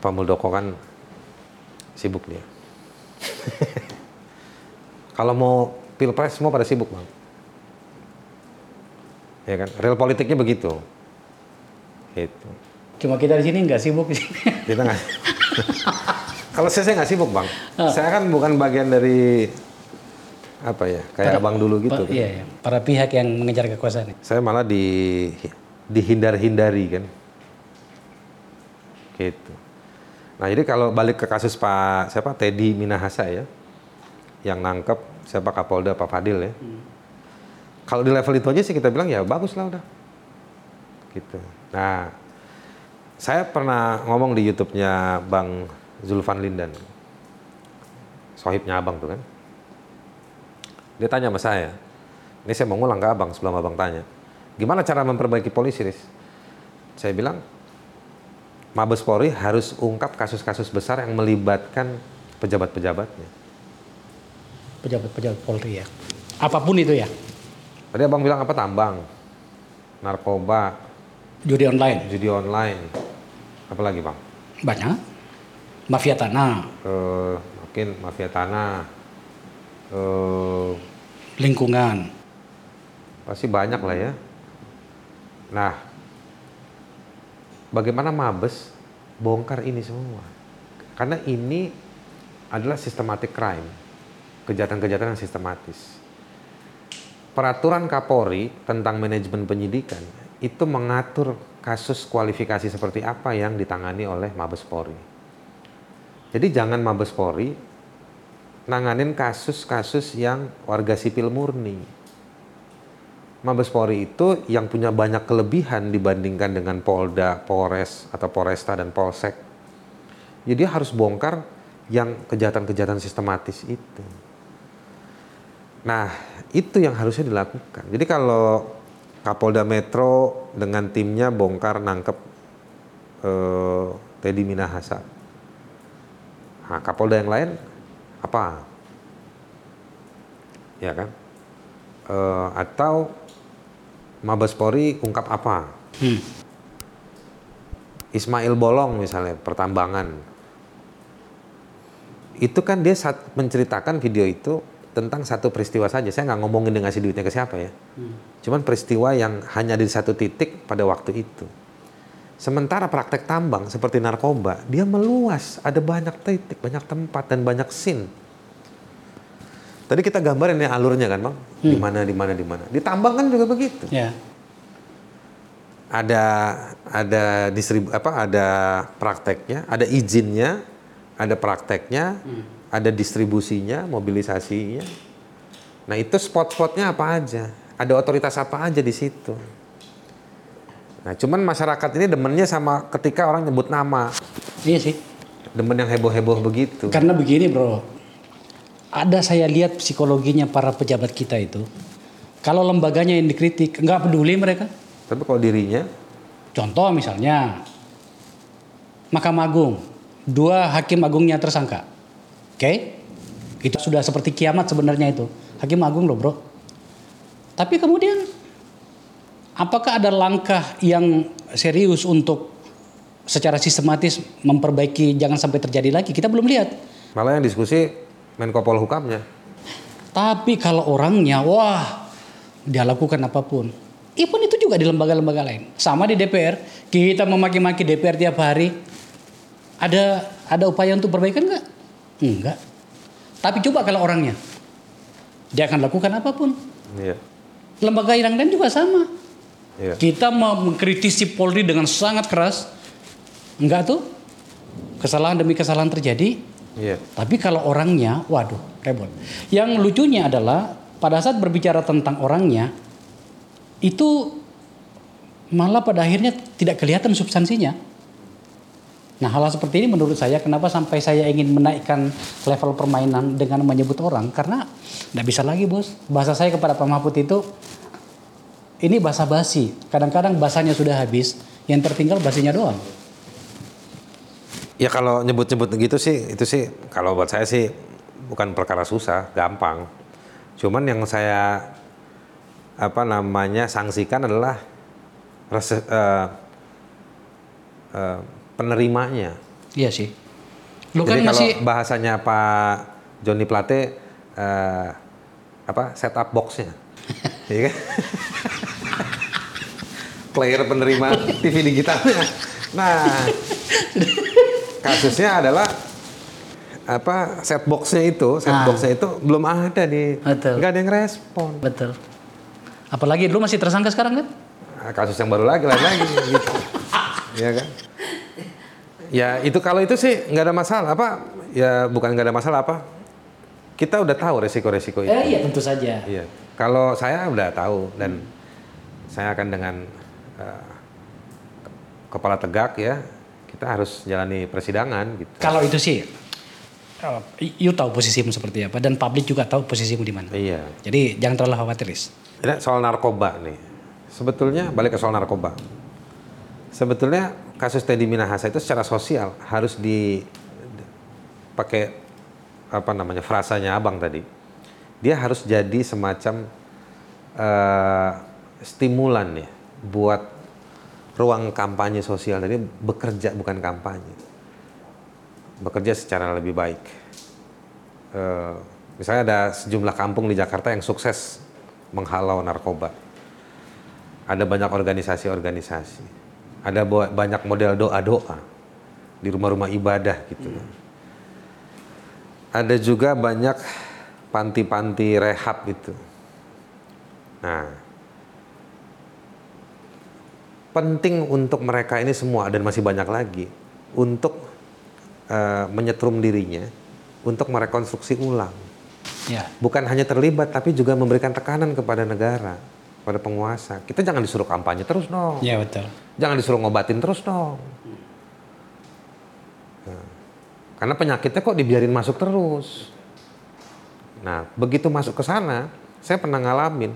Pak Muldoko kan sibuk dia. [LAUGHS] kalau mau pilpres semua pada sibuk bang. Ya kan, real politiknya begitu. Itu. Cuma kita di sini nggak sibuk. Kita nggak. [LAUGHS] Kalau saya saya nggak sibuk bang. Saya kan bukan bagian dari apa ya kayak abang dulu gitu. Pa- kan. Iya, iya. Para pihak yang mengejar kekuasaan. Saya malah di dihindar-hindari kan. Gitu. Nah jadi kalau balik ke kasus Pak siapa Teddy Minahasa ya, yang nangkep siapa Kapolda Pak Fadil ya. Kalau di level itu aja sih kita bilang ya bagus lah udah. Gitu. Nah saya pernah ngomong di YouTube-nya Bang Zulfan Lindan, sohibnya abang tuh kan. Dia tanya sama saya, ini saya mau ngulang ke abang sebelum abang tanya. Gimana cara memperbaiki polisi, Riz? Saya bilang, Mabes Polri harus ungkap kasus-kasus besar yang melibatkan pejabat-pejabatnya. Pejabat-pejabat Polri ya. Apa pun itu ya. Tadi abang bilang apa? Tambang, narkoba, Judi online. judi online. Apalagi bang? Banyak. Mafia tanah, Eh, mungkin mafia tanah. Eh, lingkungan. pasti banyak lah ya. Nah, bagaimana Mabes bongkar ini semua? Karena ini adalah systematic crime, kejahatan-kejahatan yang sistematis. Peraturan Kapolri tentang manajemen penyidikan itu mengatur kasus kualifikasi seperti apa yang ditangani oleh Mabes Polri. Jadi jangan Mabes Polri nanganin kasus-kasus yang warga sipil murni. Mabes Polri itu yang punya banyak kelebihan dibandingkan dengan Polda, Polres, atau Polresta dan Polsek. Jadi dia harus bongkar yang kejahatan-kejahatan sistematis itu. Nah, itu yang harusnya dilakukan. Jadi kalau Kapolda Metro dengan timnya bongkar nangkep eh, Teddy Minahasa. Nah, Kapolda yang lain apa? Ya kan? Eh, atau Mabes Polri ungkap apa? Hmm. Ismail Bolong misalnya pertambangan itu kan dia saat menceritakan video itu tentang satu peristiwa saja saya nggak ngomongin dia ngasih duitnya ke siapa ya cuman peristiwa yang hanya di satu titik pada waktu itu sementara praktek tambang seperti narkoba dia meluas. Ada banyak titik banyak tempat dan banyak scene. Tadi kita gambarin ya alurnya kan bang? Di mana di mana di mana. Di tambang kan juga begitu. Ya. ada ada distribu apa ada prakteknya, ada izinnya, ada prakteknya, ada distribusinya, mobilisasinya. Nah itu spot-spotnya apa aja, ada otoritas apa aja di situ. Nah cuman masyarakat ini demennya sama ketika orang nyebut nama, Iya sih. demen yang heboh-heboh begitu. Karena begini bro, ada saya lihat psikologinya para pejabat kita itu. Kalau lembaganya yang dikritik, nggak peduli mereka. Tapi kalau dirinya, Contoh misalnya, Mahkamah Agung, dua hakim agungnya tersangka. Oke? Itu sudah seperti kiamat sebenarnya itu. Hakim Agung loh bro. Tapi kemudian, apakah ada langkah yang serius untuk secara sistematis memperbaiki jangan sampai terjadi lagi? Kita belum lihat. malah yang diskusi Menko Polhukamnya. Tapi kalau orangnya, wah, dia lakukan apa pun. Even itu juga di lembaga-lembaga lain. Sama di DPR, kita memaki-maki DPR tiap hari. Ada ada upaya untuk perbaikan nggak? Enggak. Tapi coba kalau orangnya, dia akan lakukan apa pun. Iya, Lembaga yang lain juga sama. Iya. Kita mau mengkritisi Polri dengan sangat keras. Enggak tuh? Kesalahan demi kesalahan terjadi, Iya. tapi kalau orangnya, waduh, repot. Yang lucunya adalah pada saat berbicara tentang orangnya, itu malah pada akhirnya tidak kelihatan substansinya. Nah hal seperti ini menurut saya kenapa sampai saya ingin menaikkan level permainan dengan menyebut orang karena tidak bisa lagi bos. Bahasa saya kepada Pak Mahfud itu ini bahasa basi. Kadang-kadang bahasanya sudah habis, yang tertinggal basinya doang. Ya kalau nyebut-nyebut gitu sih, itu sih kalau buat saya sih bukan perkara susah, gampang. Cuman yang saya apa namanya sanksikan adalah rese- eh, eh, penerimanya. Iya sih. Lu kan Jadi kalau masih bahasanya Pak Joni Plate eh, apa setup boxnya, Iya kan? Player penerima TV digitalnya. Nah, kasusnya adalah apa set boxnya itu, set Ah. boxnya itu belum ada di, Betul. nggak ada yang respon. betul. Apalagi dulu masih tersangka sekarang kan? Nah, kasus yang baru lagi, lain lagi, gitu. ya kan? Ya itu kalau itu sih nggak ada masalah. Apa? Ya bukan nggak ada masalah apa? Kita udah tahu resiko-resiko itu. Eh, iya tentu saja. Iya. Kalau saya udah tahu dan saya akan dengan eh, kepala tegak ya, kita harus jalani persidangan gitu. Kalau itu sih, oh, you tahu posisimu seperti apa dan publik juga tahu posisimu di mana. Iya. Jadi jangan terlalu khawatir, Riz. Ini soal narkoba nih. Sebetulnya balik ke soal narkoba. Sebetulnya kasus Teddy Minahasa itu secara sosial harus di pakai apa namanya frasanya abang tadi. Dia harus jadi semacam eh, stimulan ya buat ruang kampanye sosial tadi bekerja bukan kampanye. Bekerja secara lebih baik. Eh, misalnya ada sejumlah kampung di Jakarta yang sukses menghalau narkoba. Ada banyak organisasi-organisasi. Ada banyak model doa-doa di rumah-rumah ibadah gitu. Ada juga banyak panti-panti rehab itu. Nah, penting untuk mereka ini semua dan masih banyak lagi untuk eh, menyetrum dirinya untuk merekonstruksi ulang Ya. bukan hanya terlibat tapi juga memberikan tekanan kepada negara, pada penguasa. Kita jangan disuruh kampanye terus dong. Ya betul. Jangan disuruh ngobatin terus dong. Nah, karena penyakitnya kok dibiarin masuk terus. Nah, begitu masuk ke sana, saya pernah ngalamin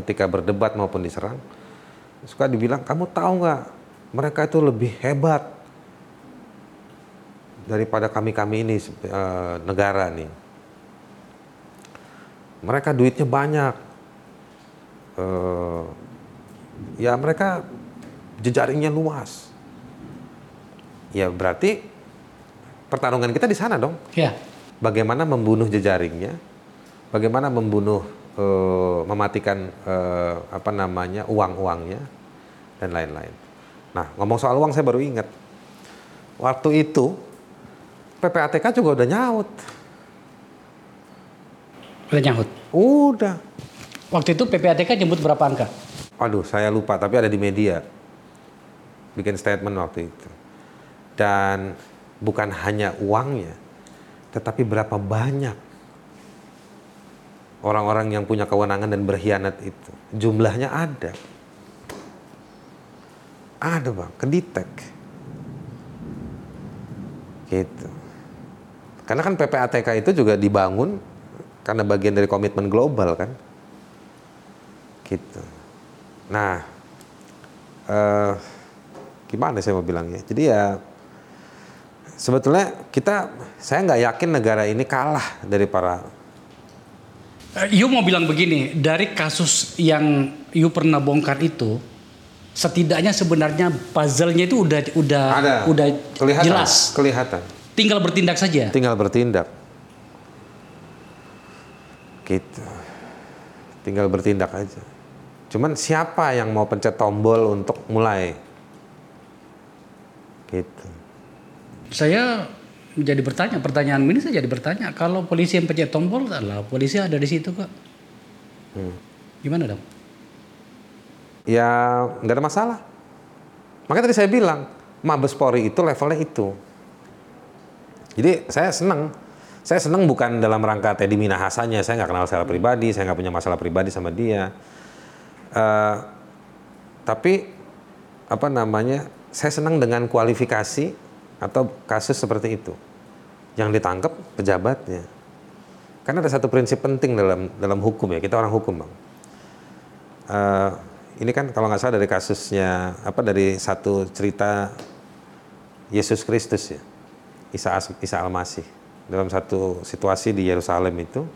ketika berdebat maupun diserang, suka dibilang, kamu tahu nggak mereka itu lebih hebat daripada kami-kami ini eh, negara nih. Mereka duitnya banyak. Eh, ya mereka jejaringnya luas. ya berarti pertarungan kita di sana dong. Ya. Bagaimana membunuh jejaringnya, bagaimana membunuh, eh, mematikan eh, apa namanya uang-uangnya dan lain-lain. Nah ngomong soal uang saya baru ingat, waktu itu PPATK juga udah nyaut, Udah nyahut. udah. Waktu itu PPATK nyebut berapa angka? Aduh, saya lupa, tapi ada di media. Bikin statement waktu itu. Dan bukan hanya uangnya, tetapi berapa banyak orang-orang yang punya kewenangan dan berkhianat itu. Jumlahnya ada. Ada bang, kedetek. Gitu. Karena kan PPATK itu juga dibangun karena bagian dari komitmen global kan. Gitu. Nah, eh, gimana saya mau bilangnya? Jadi ya sebetulnya kita, saya nggak yakin negara ini kalah dari para Eh, You mau bilang begini, dari kasus yang you pernah bongkar itu, setidaknya sebenarnya puzzle-nya itu udah udah ada udah kelihatan, jelas. kelihatan, Tinggal bertindak saja. tinggal bertindak, gitu, tinggal bertindak aja. Cuman siapa yang mau pencet tombol untuk mulai, gitu. Saya jadi bertanya, pertanyaan ini saya jadi bertanya, kalau polisi yang pencet tombol, lah polisi ada di situ kok. Hmm. Gimana dong? ya nggak ada masalah. Makanya tadi saya bilang, Mabes Polri itu levelnya itu. Jadi saya senang. Saya senang bukan dalam rangka Teddy Minahasanya, saya nggak kenal secara pribadi, saya nggak punya masalah pribadi sama dia. Eh, tapi apa namanya, saya senang dengan kualifikasi atau kasus seperti itu yang ditangkap pejabatnya. Karena ada satu prinsip penting dalam dalam hukum ya, kita orang hukum bang. Eh, ini kan kalau nggak salah dari kasusnya apa dari satu cerita Yesus Kristus ya, Isa As- Isa Al-Masih dalam satu situasi di Yerusalem itu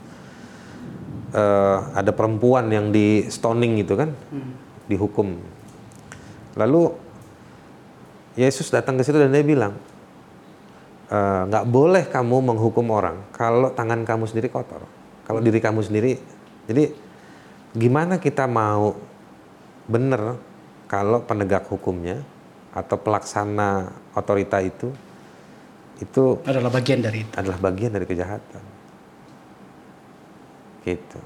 eh, ada perempuan yang di stoning gitu kan, dihukum. Lalu Yesus datang ke situ dan dia bilang "Eh, nggak boleh kamu menghukum orang kalau tangan kamu sendiri kotor, kalau diri kamu sendiri. Jadi gimana kita mau benar kalau penegak hukumnya atau pelaksana otorita itu itu Adalah bagian dari itu. adalah bagian dari kejahatan. Gitu.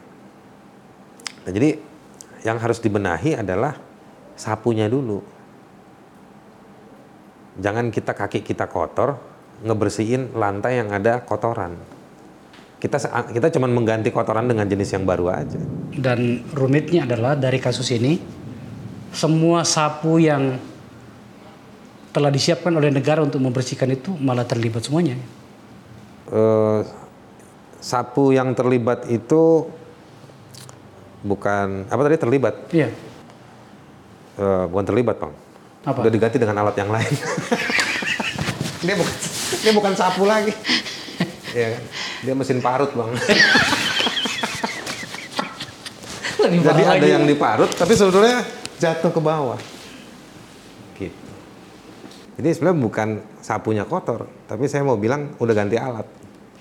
Nah, jadi yang harus dibenahi adalah sapunya dulu. Jangan kita kaki kita kotor, ngebersihin lantai yang ada kotoran. Kita kita cuma mengganti kotoran dengan jenis yang baru aja. Dan rumitnya adalah dari kasus ini, semua sapu yang telah disiapkan oleh negara untuk membersihkan itu malah terlibat semuanya. Eh, sapu yang terlibat itu bukan apa tadi terlibat? Iya. Eh, bukan terlibat, Bang. Apa? Udah diganti dengan alat yang lain. [LAUGHS] dia bukan dia bukan sapu lagi. [LAUGHS] Kan? Dia mesin parut, Bang. [LAUGHS] Lebih Jadi ada lagi. yang diparut tapi sebetulnya jatuh ke bawah. Gitu. Jadi sebenarnya bukan sapunya kotor, tapi saya mau bilang udah ganti alat.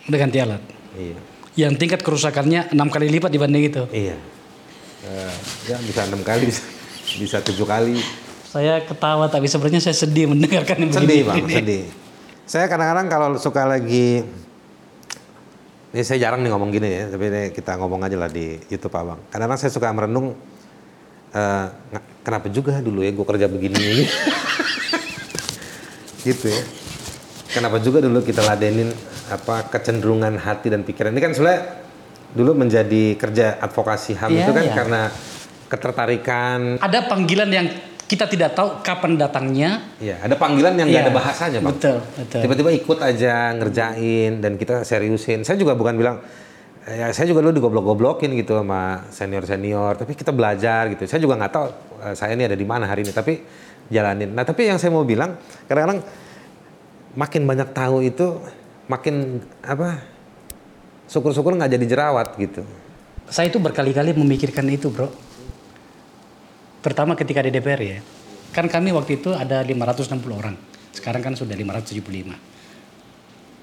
Udah ganti alat. Iya. Yang tingkat kerusakannya enam kali lipat dibanding itu. Iya. Eh, ya bisa enam kali, bisa, bisa tujuh kali. Saya ketawa tapi sebenarnya saya sedih mendengarkan yang Sedih begini. bang, sedih. Saya kadang-kadang kalau suka lagi, ini saya jarang nih ngomong gini ya, tapi ini kita ngomong aja lah di YouTube abang. Kadang-kadang saya suka merenung, nga- kenapa juga dulu ya gue kerja begini, [LAUGHS] gitu ya. Kenapa juga dulu kita ladenin apa kecenderungan hati dan pikiran ini kan sebenarnya dulu menjadi kerja advokasi HAM Iya, itu kan iya. karena ketertarikan, Ada panggilan yang kita tidak tahu kapan datangnya. ya ada panggilan yang nggak Iya, ada bahasanya bang. Betul, betul. tiba-tiba ikut aja ngerjain dan kita seriusin saya juga bukan bilang ya saya juga dulu digoblok-goblokin gitu sama senior-senior tapi kita belajar gitu saya juga nggak tahu eh, saya ini ada di mana hari ini tapi jalanin nah tapi yang saya mau bilang kadang-kadang makin banyak tahu itu makin apa syukur-syukur nggak jadi jerawat gitu Saya itu berkali-kali memikirkan itu, Bro. Pertama ketika di DPR ya. Kan kami waktu itu ada 560 orang. Sekarang kan sudah 575.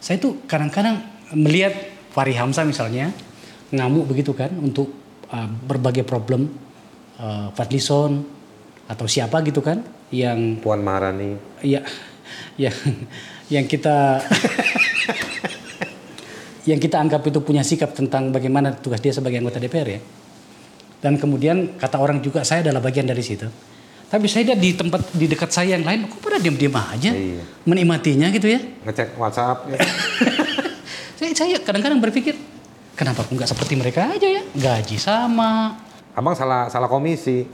Saya tuh kadang-kadang melihat Fahri Hamzah misalnya ngamuk begitu kan untuk uh, berbagai problem uh, Fadlison atau siapa gitu kan yang Puan Maharani. ya yang yang kita [LAUGHS] yang kita anggap itu punya sikap tentang bagaimana tugas dia sebagai anggota DPR ya. Dan kemudian kata orang juga saya adalah bagian dari situ. Tapi saya lihat di tempat di dekat saya yang lain kok pada diam-diam aja Iya. menikmatinya gitu ya. Ngecek WhatsApp. [LAUGHS] Saya saya kadang-kadang berpikir kenapa aku nggak seperti mereka aja ya gaji sama Abang salah salah komisi.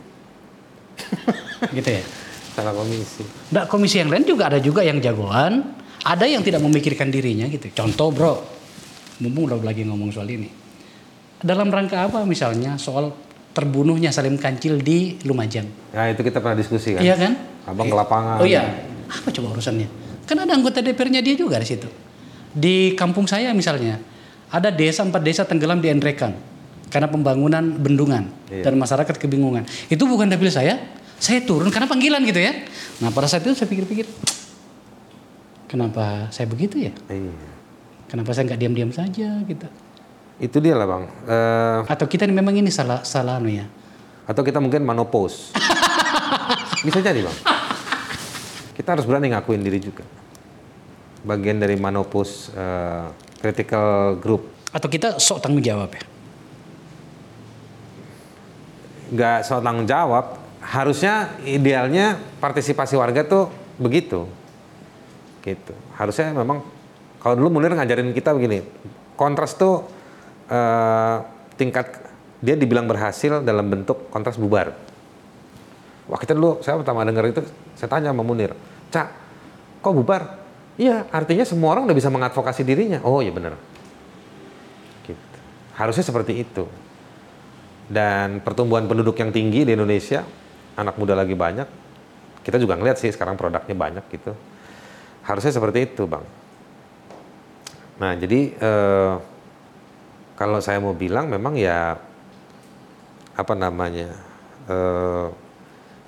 [LAUGHS] gitu ya. Salah komisi. Nggak komisi yang lain juga ada juga yang jagoan, ada yang tidak memikirkan dirinya gitu. Contoh bro, mumpung udah lagi ngomong soal ini. Dalam rangka apa misalnya soal terbunuhnya Salim Kancil di Lumajang, Ya itu kita pernah diskusi kan. iya kan? Abang ke lapangan. Oh iya, apa coba urusannya? Kan ada anggota DPR-nya dia juga di situ. Di kampung saya misalnya, ada desa empat desa tenggelam di Endrekan karena pembangunan bendungan Iya. dan masyarakat kebingungan. Itu bukan dapil saya, saya turun karena panggilan gitu ya. Nah pada saat itu saya pikir-pikir, kenapa saya begitu ya? Iya. Kenapa saya nggak diam-diam saja gitu? Itu dia lah bang. Eh, Atau kita ini memang ini salah salah anu ya? atau kita mungkin manopause. [LAUGHS] Bisa jadi bang. Kita harus berani ngakuin diri juga. Bagian dari manopause eh, critical group. Atau kita sok tanggung jawab ya? Nggak soal tanggung jawab. Harusnya idealnya partisipasi warga tuh begitu. Gitu. Harusnya memang kalau dulu Munir ngajarin kita begini. Kontras tuh eh, tingkat dia dibilang berhasil dalam bentuk kontras bubar. Wah kita dulu, saya pertama dengar itu, saya tanya sama Munir, Cak, kok bubar? Iya, artinya semua orang udah bisa mengadvokasi dirinya. Oh iya benar. Gitu. Harusnya seperti itu. Dan pertumbuhan penduduk yang tinggi di Indonesia, anak muda lagi banyak, kita juga ngeliat sih sekarang produknya banyak gitu. Harusnya seperti itu, Bang. Nah, jadi eh, kalau saya mau bilang memang ya apa namanya eh,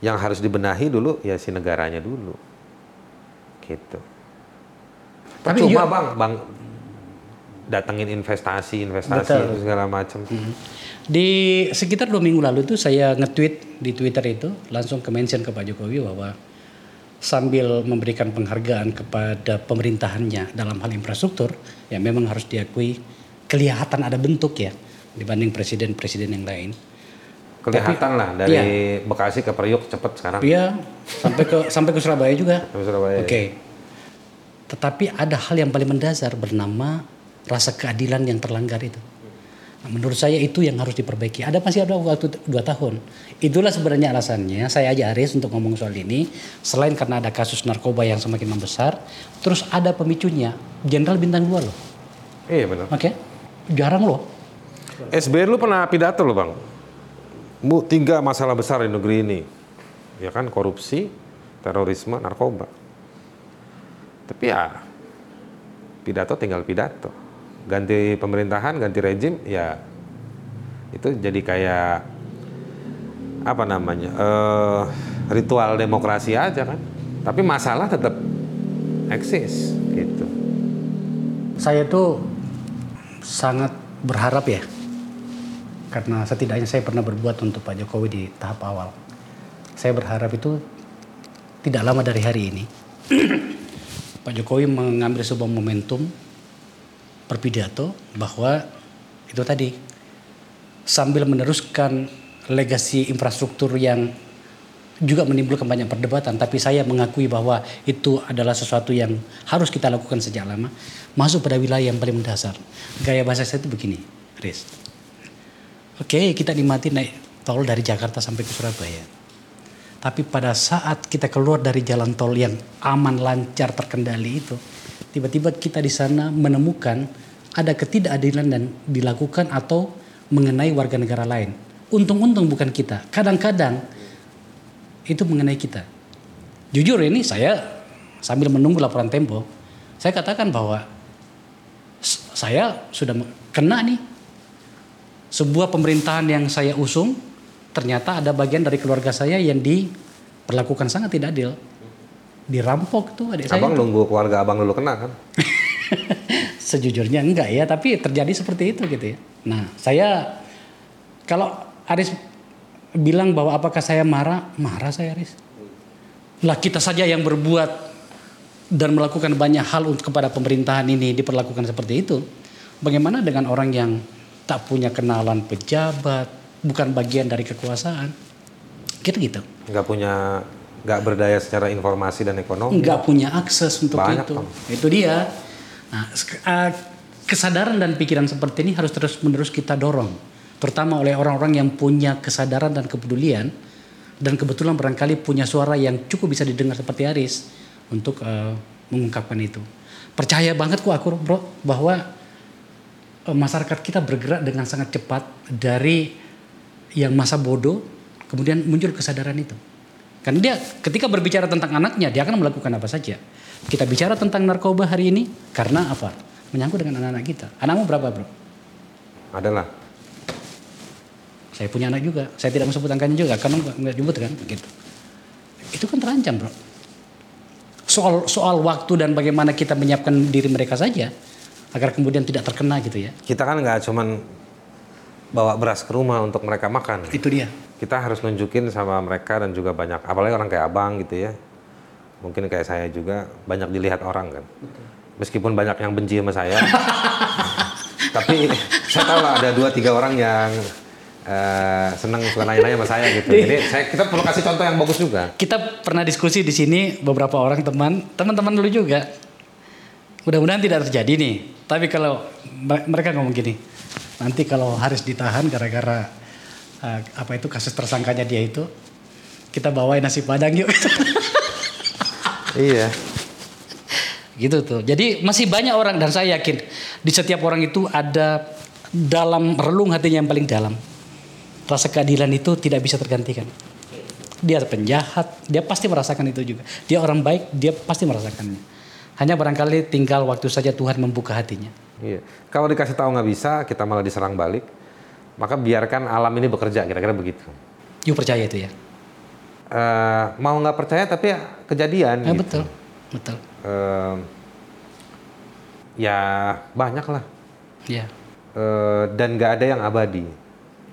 yang harus dibenahi dulu ya si negaranya dulu, gitu. Tapi Cuma iya- bang, bang datengin investasi, investasi Betul. itu segala macam. Di sekitar dua minggu lalu itu saya nge-tweet di Twitter itu langsung ke mention ke Pak Jokowi bahwa sambil memberikan penghargaan kepada pemerintahannya dalam hal infrastruktur ya memang harus diakui kelihatan ada bentuk ya dibanding presiden-presiden yang lain. Kelihatan lah dari iya. Bekasi ke Priok cepet sekarang. Iya, sampai ke [LAUGHS] sampai ke Surabaya juga. Sampai Surabaya. Oke. Tetapi ada hal yang paling mendasar bernama rasa keadilan yang terlanggar itu. Nah, menurut saya itu yang harus diperbaiki. Ada masih ada waktu dua tahun. Itulah sebenarnya alasannya saya aja Aris untuk ngomong soal ini. Selain karena ada kasus narkoba yang semakin membesar, terus ada pemicunya. Jenderal bintang dua loh. Iya benar. Oke, jarang loh. SBY lu pernah pidato loh bang. Bu, tiga masalah besar di negeri ini. Ya kan, korupsi, terorisme, narkoba. Tapi ya, pidato tinggal pidato. Ganti pemerintahan, ganti rejim, ya itu jadi kayak apa namanya eh, ritual demokrasi aja kan. Tapi masalah tetap eksis gitu. Saya tuh sangat berharap ya, karena setidaknya saya pernah berbuat untuk Pak Jokowi di tahap awal. Saya berharap itu tidak lama dari hari ini, [CLEARS THROAT] Pak Jokowi mengambil sebuah momentum berpidato bahwa itu tadi sambil meneruskan legasi infrastruktur yang juga menimbulkan banyak perdebatan tapi saya mengakui bahwa itu adalah sesuatu yang harus kita lakukan sejak lama masuk pada wilayah yang paling mendasar. Gaya bahasa saya itu begini Riz. Oke kita nikmati naik tol dari Jakarta sampai ke Surabaya. Tapi pada saat kita keluar dari jalan tol yang aman lancar terkendali itu tiba-tiba kita di sana menemukan ada ketidakadilan dan dilakukan atau mengenai warga negara lain. Untung-untung bukan kita. Kadang-kadang itu mengenai kita. Jujur ini saya sambil menunggu laporan Tempo, saya katakan bahwa saya sudah kena nih sebuah pemerintahan yang saya usung ternyata ada bagian dari keluarga saya yang diperlakukan sangat tidak adil. dirampok tuh adik saya. Abang nunggu keluarga abang dulu kena kan? [LAUGHS] Sejujurnya enggak ya, tapi terjadi seperti itu gitu ya. Nah, saya kalau Aris bilang bahwa apakah saya marah, marah saya Aris. Lah kita saja yang berbuat dan melakukan banyak hal untuk kepada pemerintahan ini diperlakukan seperti itu. Bagaimana dengan orang yang tak punya kenalan pejabat, bukan bagian dari kekuasaan? Gitu gitu. Nggak punya, nggak berdaya secara informasi dan ekonomi. Nggak punya akses untuk Banyak, itu. Tom. Itu dia. Nah, eh, kesadaran dan pikiran seperti ini harus terus-menerus kita dorong, terutama oleh orang-orang yang punya kesadaran dan kepedulian dan kebetulan barangkali punya suara yang cukup bisa didengar seperti Aris untuk eh, mengungkapkan itu. Percaya banget kok aku, Bro, bahwa eh, masyarakat kita bergerak dengan sangat cepat dari yang masa bodoh kemudian muncul kesadaran itu. Karena dia ketika berbicara tentang anaknya dia akan melakukan apa saja. Kita bicara tentang narkoba hari ini karena apa? Menyangkut dengan anak-anak kita. Anakmu berapa, Bro? Adalah. Saya punya anak juga. Saya tidak mau sebut angkanya juga karena nggak disebut kan gitu. Itu kan terancam, Bro. Soal soal waktu dan bagaimana kita menyiapkan diri mereka saja agar kemudian tidak terkena gitu ya. Kita kan nggak cuman bawa beras ke rumah untuk mereka makan. Itu dia. Kita harus nunjukin sama mereka dan juga banyak, apalagi orang kayak abang gitu ya. Mungkin kayak saya juga banyak dilihat orang kan. Meskipun banyak yang benci sama saya, [LAUGHS] tapi saya tahu lah ada dua tiga orang yang eh, senang suka nanya-nanya sama saya gitu. Jadi saya, kita perlu kasih contoh yang bagus juga. Kita pernah diskusi di sini beberapa orang teman, teman-teman dulu juga. Mudah-mudahan tidak terjadi nih. Tapi kalau mere- mereka ngomong gini, nanti kalau Haris ditahan gara-gara eh, apa itu kasus tersangkanya dia itu, kita bawain nasi padang yuk. [LAUGHS] Iya. gitu tuh. Jadi masih banyak orang dan saya yakin di setiap orang itu ada dalam relung hatinya yang paling dalam. Rasa keadilan itu tidak bisa tergantikan. Dia penjahat, dia pasti merasakan itu juga. Dia orang baik, dia pasti merasakannya. Hanya barangkali tinggal waktu saja Tuhan membuka hatinya. Iya. Kalau dikasih tahu nggak bisa, kita malah diserang balik. Maka biarkan alam ini bekerja, kira-kira begitu. You percaya itu ya? Eh, mau nggak percaya tapi ya kejadian. Ya, gitu. betul, betul. Eh, ya banyak lah. Ya. Eh, dan nggak ada yang abadi,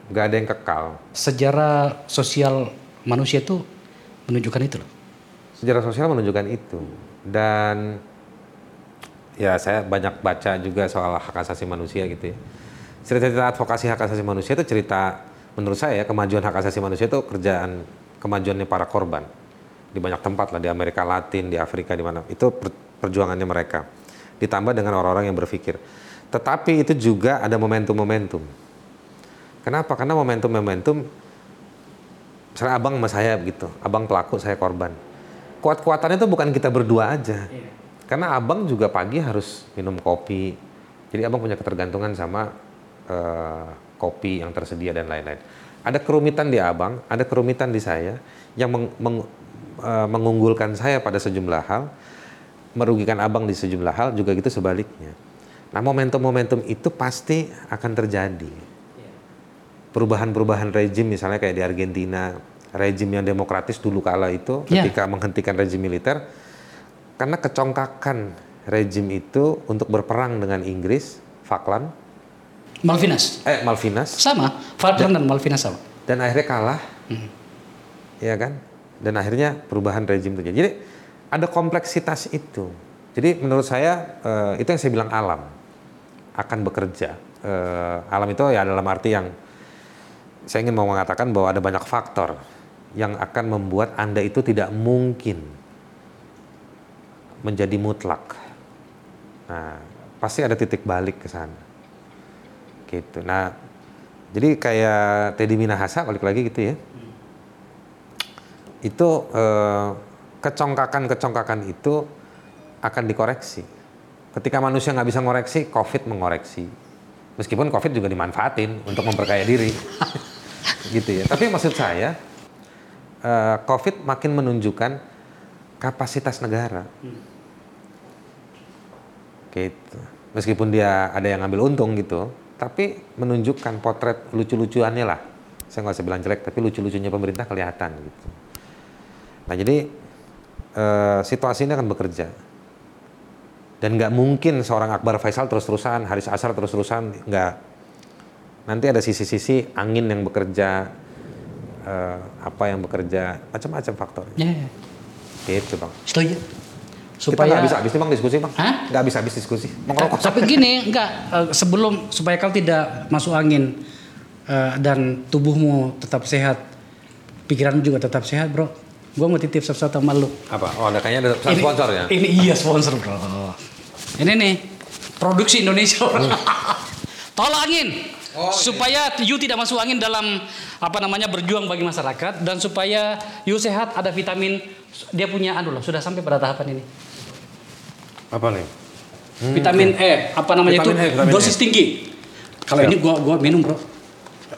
nggak ada yang kekal. Sejarah sosial manusia itu menunjukkan itu loh. Sejarah sosial menunjukkan itu. Dan ya saya banyak baca juga soal hak asasi manusia gitu ya. Cerita-cerita advokasi hak asasi manusia itu cerita menurut saya kemajuan hak asasi manusia itu kerjaan kemajuannya para korban di banyak tempat lah di Amerika Latin, di Afrika di mana itu per- perjuangannya mereka. Ditambah dengan orang-orang yang berpikir. Tetapi itu juga ada momentum-momentum. Kenapa? Karena momentum-momentum misalnya abang sama saya begitu, abang pelaku, saya korban. Kuat-kuatannya itu bukan kita berdua aja. Karena abang juga pagi harus minum kopi. Jadi abang punya ketergantungan sama eh, kopi yang tersedia dan lain-lain. Ada kerumitan di abang, ada kerumitan di saya yang meng- meng- eh, mengunggulkan saya pada sejumlah hal, merugikan abang di sejumlah hal, juga gitu sebaliknya. Nah momentum-momentum itu pasti akan terjadi perubahan-perubahan rejim misalnya kayak di Argentina rejim yang demokratis dulu kala itu Ya. ketika menghentikan rejim militer karena kecongkakan rejim itu untuk berperang dengan Inggris Falkland. Malvinas. eh Malvinas. Sama, Falkland dan Malvinas sama. dan akhirnya kalah. Ya kan? Dan akhirnya perubahan rejim terjadi. Jadi ada kompleksitas itu. Jadi menurut saya eh, itu yang saya bilang alam akan bekerja. Eh, alam itu ya dalam arti yang saya ingin mau mengatakan bahwa ada banyak faktor yang akan membuat anda itu tidak mungkin menjadi mutlak. Nah pasti ada titik balik ke sana. Gitu. Nah jadi kayak Teddy Minahasa balik lagi gitu ya. Itu eh, kecongkakan-kecongkakan itu akan dikoreksi. Ketika manusia nggak bisa ngoreksi, COVID mengoreksi. Meskipun COVID juga dimanfaatin untuk memperkaya diri, gitu ya. Tapi maksud saya, eh, COVID makin menunjukkan kapasitas negara, gitu. Meskipun dia ada yang ngambil untung gitu, tapi menunjukkan potret lucu-lucuannya lah. Saya nggak usah bilang jelek, tapi lucu-lucunya pemerintah kelihatan gitu. Nah jadi eh, situasi ini akan bekerja. Dan nggak mungkin seorang Akbar Faisal terus-terusan, Haris Asar terus-terusan, nggak. Nanti ada sisi-sisi angin yang bekerja, eh, apa yang bekerja, macam-macam faktor. Ya, ya. Gitu bang. setuju. Kita nggak bisa habis nih bang diskusi bang. Hah? Nggak bisa habis diskusi. Mau ngerokok. Tapi gini, enggak eh, sebelum supaya kau tidak masuk angin eh, dan tubuhmu tetap sehat, pikiranmu juga tetap sehat, bro. Gua mau titip sesuatu sama lu. Apa? Oh, ada kayaknya ada pesan sponsor ya? Ini iya sponsor, bro. Ini nih produksi Indonesia. Tolak angin. Oh, iya. supaya you tidak masuk angin dalam apa namanya berjuang bagi masyarakat dan supaya you sehat ada vitamin dia punya anu loh sudah sampai pada tahapan ini Apa nih? vitamin E apa namanya Vitamin E, itu vitamin dosis E. tinggi kalau ini gua gua minum bro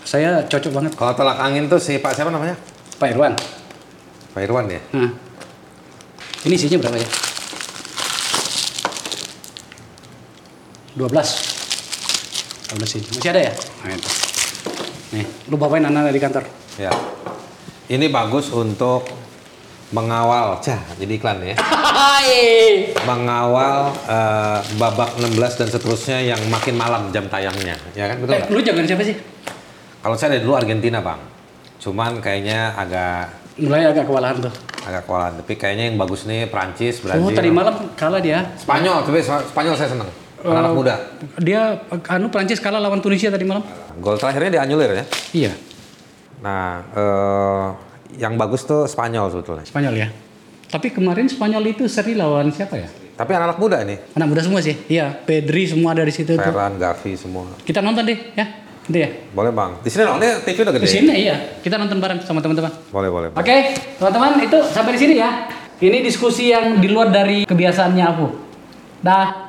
saya cocok banget Kalau tolak angin tuh si Pak siapa namanya? Pak Irwan Pak Irwan ya? nah. ini isinya berapa ya 12 12 ini masih ada ya nah, itu. nih lu bawain anak di kantor Ya. Ini bagus untuk mengawal, cah, jadi iklan ya. Hai. [LAUGHS] Mengawal eh, babak 16 dan seterusnya yang makin malam jam tayangnya, ya kan betul Eh, lu jangan siapa sih Kalau saya dari dulu Argentina bang, cuman kayaknya agak mulai agak kewalahan tuh agak kewalahan. Tapi kayaknya yang bagus nih Prancis, Brazil. oh tadi malam kalah dia Spanyol, tapi Spanyol saya seneng. Anak Eh, muda. dia anu Prancis kalah lawan Tunisia tadi malam Gol terakhirnya dianulir ya. iya Nah, eh, yang bagus tuh Spanyol sebetulnya. Spanyol ya tapi kemarin Spanyol itu seri lawan siapa ya Tapi anak-anak muda nih, anak muda semua sih iya Pedri semua ada di situ tuh Ferran, Gavi semua. kita nonton deh ya nanti ya Boleh bang. Di sini nontonnya TV udah gede. di sini iya kita nonton bareng sama teman-teman Boleh boleh. Oke, teman-teman itu sampai di sini ya. Ini diskusi yang di luar dari kebiasaannya aku. Dah.